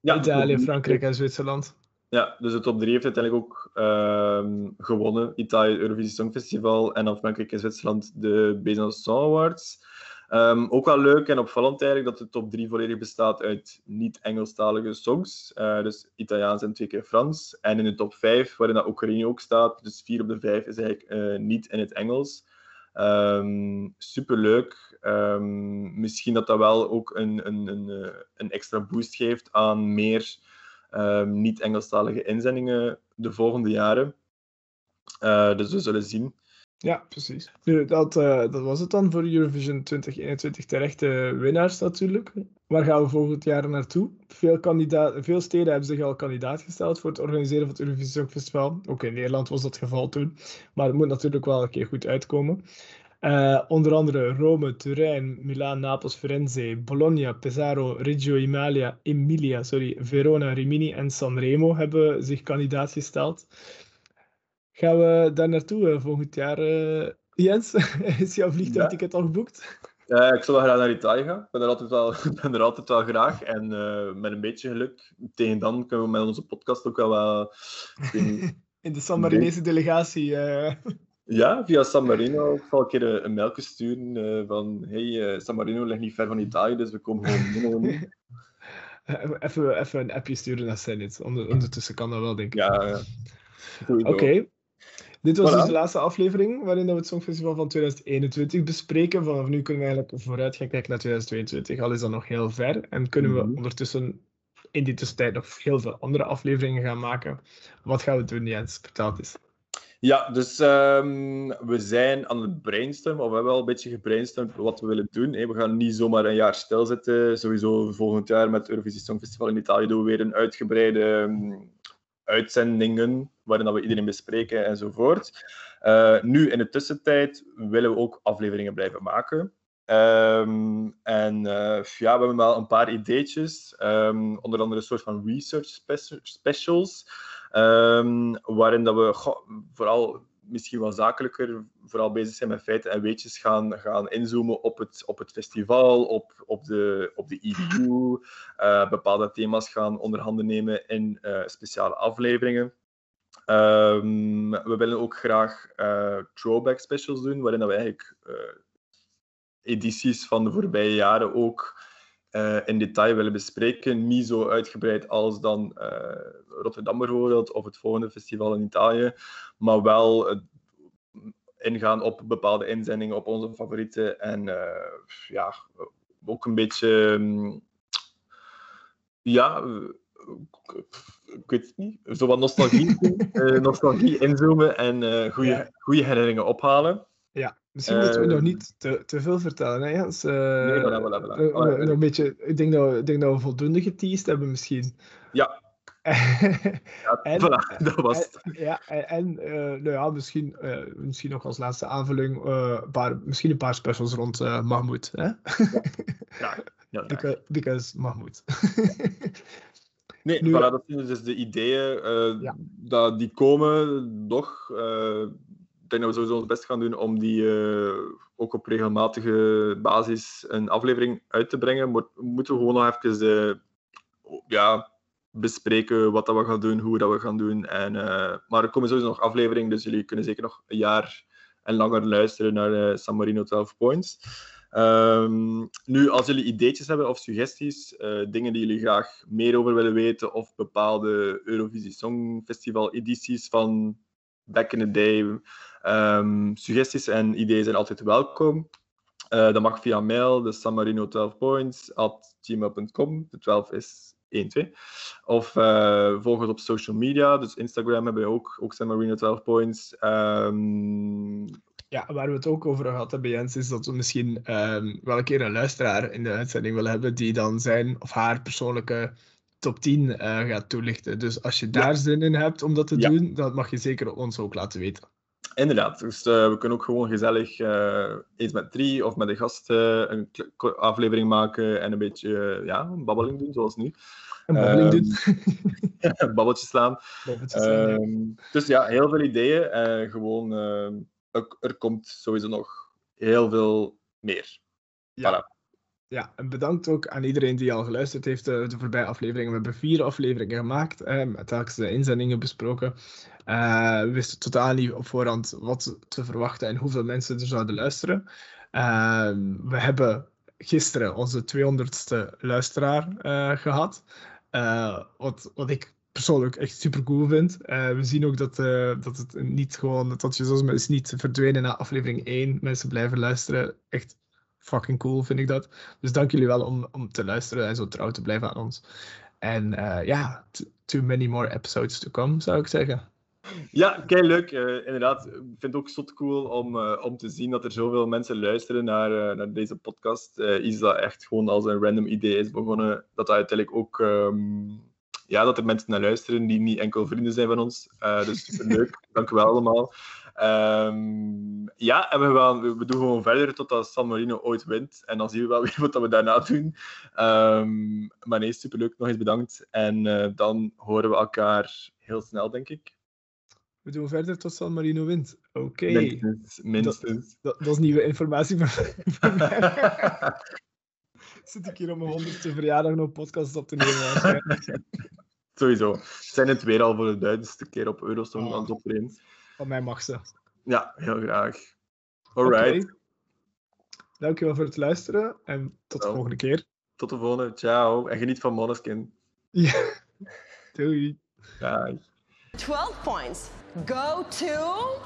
Ja, Italië, Frankrijk en Zwitserland. Ja, dus de top 3 heeft uiteindelijk ook uh, gewonnen. Italië, Eurovisie Songfestival en dan Frankrijk en Zwitserland de Besançon Awards. Um, ook wel leuk en opvallend eigenlijk dat de top 3 volledig bestaat uit niet-Engelstalige songs. Uh, dus Italiaans en twee keer Frans. En in de top 5, waarin dat Oekraïne ook staat, dus 4 op de 5 is eigenlijk uh, niet in het Engels. Um, superleuk. Um, misschien dat dat wel ook een, een, een, eh, een extra boost geeft aan meer um, niet-Engelstalige inzendingen de volgende jaren. Uh, dus we zullen zien. Ja, precies. Nu, dat, uh, dat was het dan voor Eurovision 2021. Terechte winnaars natuurlijk. Waar gaan we volgend jaar naartoe? Veel, veel steden hebben zich al kandidaat gesteld voor het organiseren van het Eurovisie Songfestival. Ook in Nederland was dat geval toen. Maar het moet natuurlijk wel een keer goed uitkomen. Uh, onder andere Rome, Turijn, Milaan, Napels, Firenze, Bologna, Pesaro, Reggio Emilia, Emilia sorry, Verona, Rimini en Sanremo hebben zich kandidaat gesteld. Gaan we daar naartoe uh, volgend jaar, uh, Jens? <laughs> Is jouw vliegtuigticket ja. al geboekt? Ja, ik zou wel graag naar Italië gaan. Ik ben er altijd wel, <laughs> ben er altijd wel graag. En met een beetje geluk, tegen dan kunnen we met onze podcast ook wel... wel <laughs> In de San Marinese delegatie... Ja, via San Marino. Ik zal een keer een, een mailje sturen uh, van hey, uh, San Marino ligt niet ver van Italië, dus we komen gewoon <laughs> even, even een appje sturen naar. Onder, ondertussen kan dat wel, denk ik. Ja, ja. Oké. Okay. Dit was voilà. dus de laatste aflevering waarin we het Songfestival van 2021 bespreken. Vanaf nu kunnen we eigenlijk vooruit gaan kijken naar 2022, al is dat nog heel ver. En kunnen we -hmm. ondertussen in die tussentijd nog heel veel andere afleveringen gaan maken. Wat gaan we doen, Jens? Vertel het eens. Ja, dus um, we zijn aan het brainstormen, of we hebben wel een beetje gebrainstormd wat we willen doen. We gaan niet zomaar een jaar stilzitten. Sowieso volgend jaar met het Eurovisie Songfestival in Italië doen we weer een uitgebreide um, uitzendingen. waarin dat we iedereen bespreken enzovoort. Uh, nu, in de tussentijd, willen we ook afleveringen blijven maken. Um, en uh, ja, we hebben wel een paar ideetjes. Onder andere een soort van research specials. Um, waarin dat we goh, vooral misschien wel zakelijker vooral bezig zijn met feiten en weetjes gaan, gaan inzoomen op het, op het festival, op, op de, op de EBU, uh, bepaalde thema's gaan onderhanden nemen in uh, speciale afleveringen. Um, we willen ook graag uh, throwback specials doen, waarin dat we eigenlijk edities van de voorbije jaren ook in detail willen bespreken. Niet zo uitgebreid als dan Rotterdam bijvoorbeeld, of het volgende festival in Italië, maar wel ingaan op bepaalde inzendingen, op onze favorieten. En ja, ook een beetje. Um, ja, ik weet het niet. Zo wat nostalgie, <laughs> nostalgie inzoomen en goede ja. herinneringen ophalen. Ja, misschien moeten we nog niet te, te veel vertellen, hè Jens? Uh, nee, voilà, voilà, voilà. Uh, nog een beetje, ik denk dat, ik denk dat we voldoende geteased hebben misschien. Ja, <laughs> ja, en, voilà, dat was het. En, ja, en, en uh, nou ja, misschien, uh, misschien nog als laatste aanvulling, uh, paar, misschien een paar specials rond Mahmoud. Hè? Ja, ja, ja <laughs> because, because Mahmoud. <laughs> nee, nu, voilà, dat zijn dus de ideeën ja. dat, die komen nog. Denk dat we sowieso ons best gaan doen om die ook op regelmatige basis een aflevering uit te brengen. Maar we moeten gewoon nog even ja, bespreken wat dat we gaan doen, hoe dat we gaan doen. En, uh, maar er komen sowieso nog afleveringen, dus jullie kunnen zeker nog een jaar en langer luisteren naar San Marino 12 Points. Um, nu, als jullie ideetjes hebben of suggesties, dingen die jullie graag meer over willen weten, of bepaalde Eurovisie Songfestival edities van back in the day, um, suggesties en ideeën zijn altijd welkom. Uh, dat mag via mail, de San Marino 12 Points, at gmail.com. De 12 is 1, 2. Of uh, volg ons op social media. Dus Instagram hebben we ook, ook San Marino 12 Points. Um... Ja, waar we het ook over gehad hebben, Jens, is dat we misschien um, wel een keer een luisteraar in de uitzending willen hebben die dan zijn of haar persoonlijke top 10 uh, gaat toelichten. Dus als je daar ja. zin in hebt om dat te ja. doen, dan mag je zeker ons ook laten weten. Inderdaad, dus uh, we kunnen ook gewoon gezellig uh, eens met drie of met een gast uh, een aflevering maken en een beetje ja, een babbeling doen, zoals nu. Een babbeling doen. <laughs> een babbeltje slaan. Babbeltje slaan ja. Ehm, dus ja, heel veel ideeën. en gewoon, er komt sowieso nog heel veel meer. Ja. Voilà. Ja, en bedankt ook aan iedereen die al geluisterd heeft de, de voorbije afleveringen. We hebben vier afleveringen gemaakt, eh, telkens de inzendingen besproken. Uh, we wisten totaal niet op voorhand wat te verwachten en hoeveel mensen er zouden luisteren. Uh, we hebben gisteren onze 200ste luisteraar uh, gehad. wat, wat ik persoonlijk echt super cool vind. we zien ook dat, dat het niet gewoon, dat je zoals mensen niet verdwenen na aflevering 1 mensen blijven luisteren. Echt fucking cool vind ik dat. Dus dank jullie wel om, om te luisteren en zo trouw te blijven aan ons. En uh, ja, too many more episodes to come, zou ik zeggen. Ja, kei leuk. Uh, inderdaad, ik vind het ook zot cool om, uh, om te zien dat er zoveel mensen luisteren naar, naar deze podcast. iets dat echt gewoon als een random idee is begonnen. Dat dat uiteindelijk ook... Um, ja, dat er mensen naar luisteren die niet enkel vrienden zijn van ons. dus super <laughs> leuk. Dank u wel allemaal. Um, ja, en we, gaan, we doen gewoon verder totdat San Marino ooit wint. En dan zien we wel <laughs> weer wat we daarna doen. Um, maar nee, superleuk. Nog eens bedankt. En uh, dan horen we elkaar heel snel, denk ik. We doen verder tot San Marino wint. Oké. Okay. Minstens. minstens. Dat, dat, dat, is nieuwe informatie voor mij. <laughs> Zit ik hier op mijn honderdste verjaardag nog podcast op te nemen? <laughs> Sowieso. We zijn het weer al voor de duizendste keer op Eurosong oh. aan het optreden. Van mij mag ze. Ja, heel graag. Alright. Okay. Dankjewel voor het luisteren en tot de volgende keer. Tot de volgende. Ciao. En geniet van Måneskin. Ja. <laughs> Doei. Bye. 12 points. Go to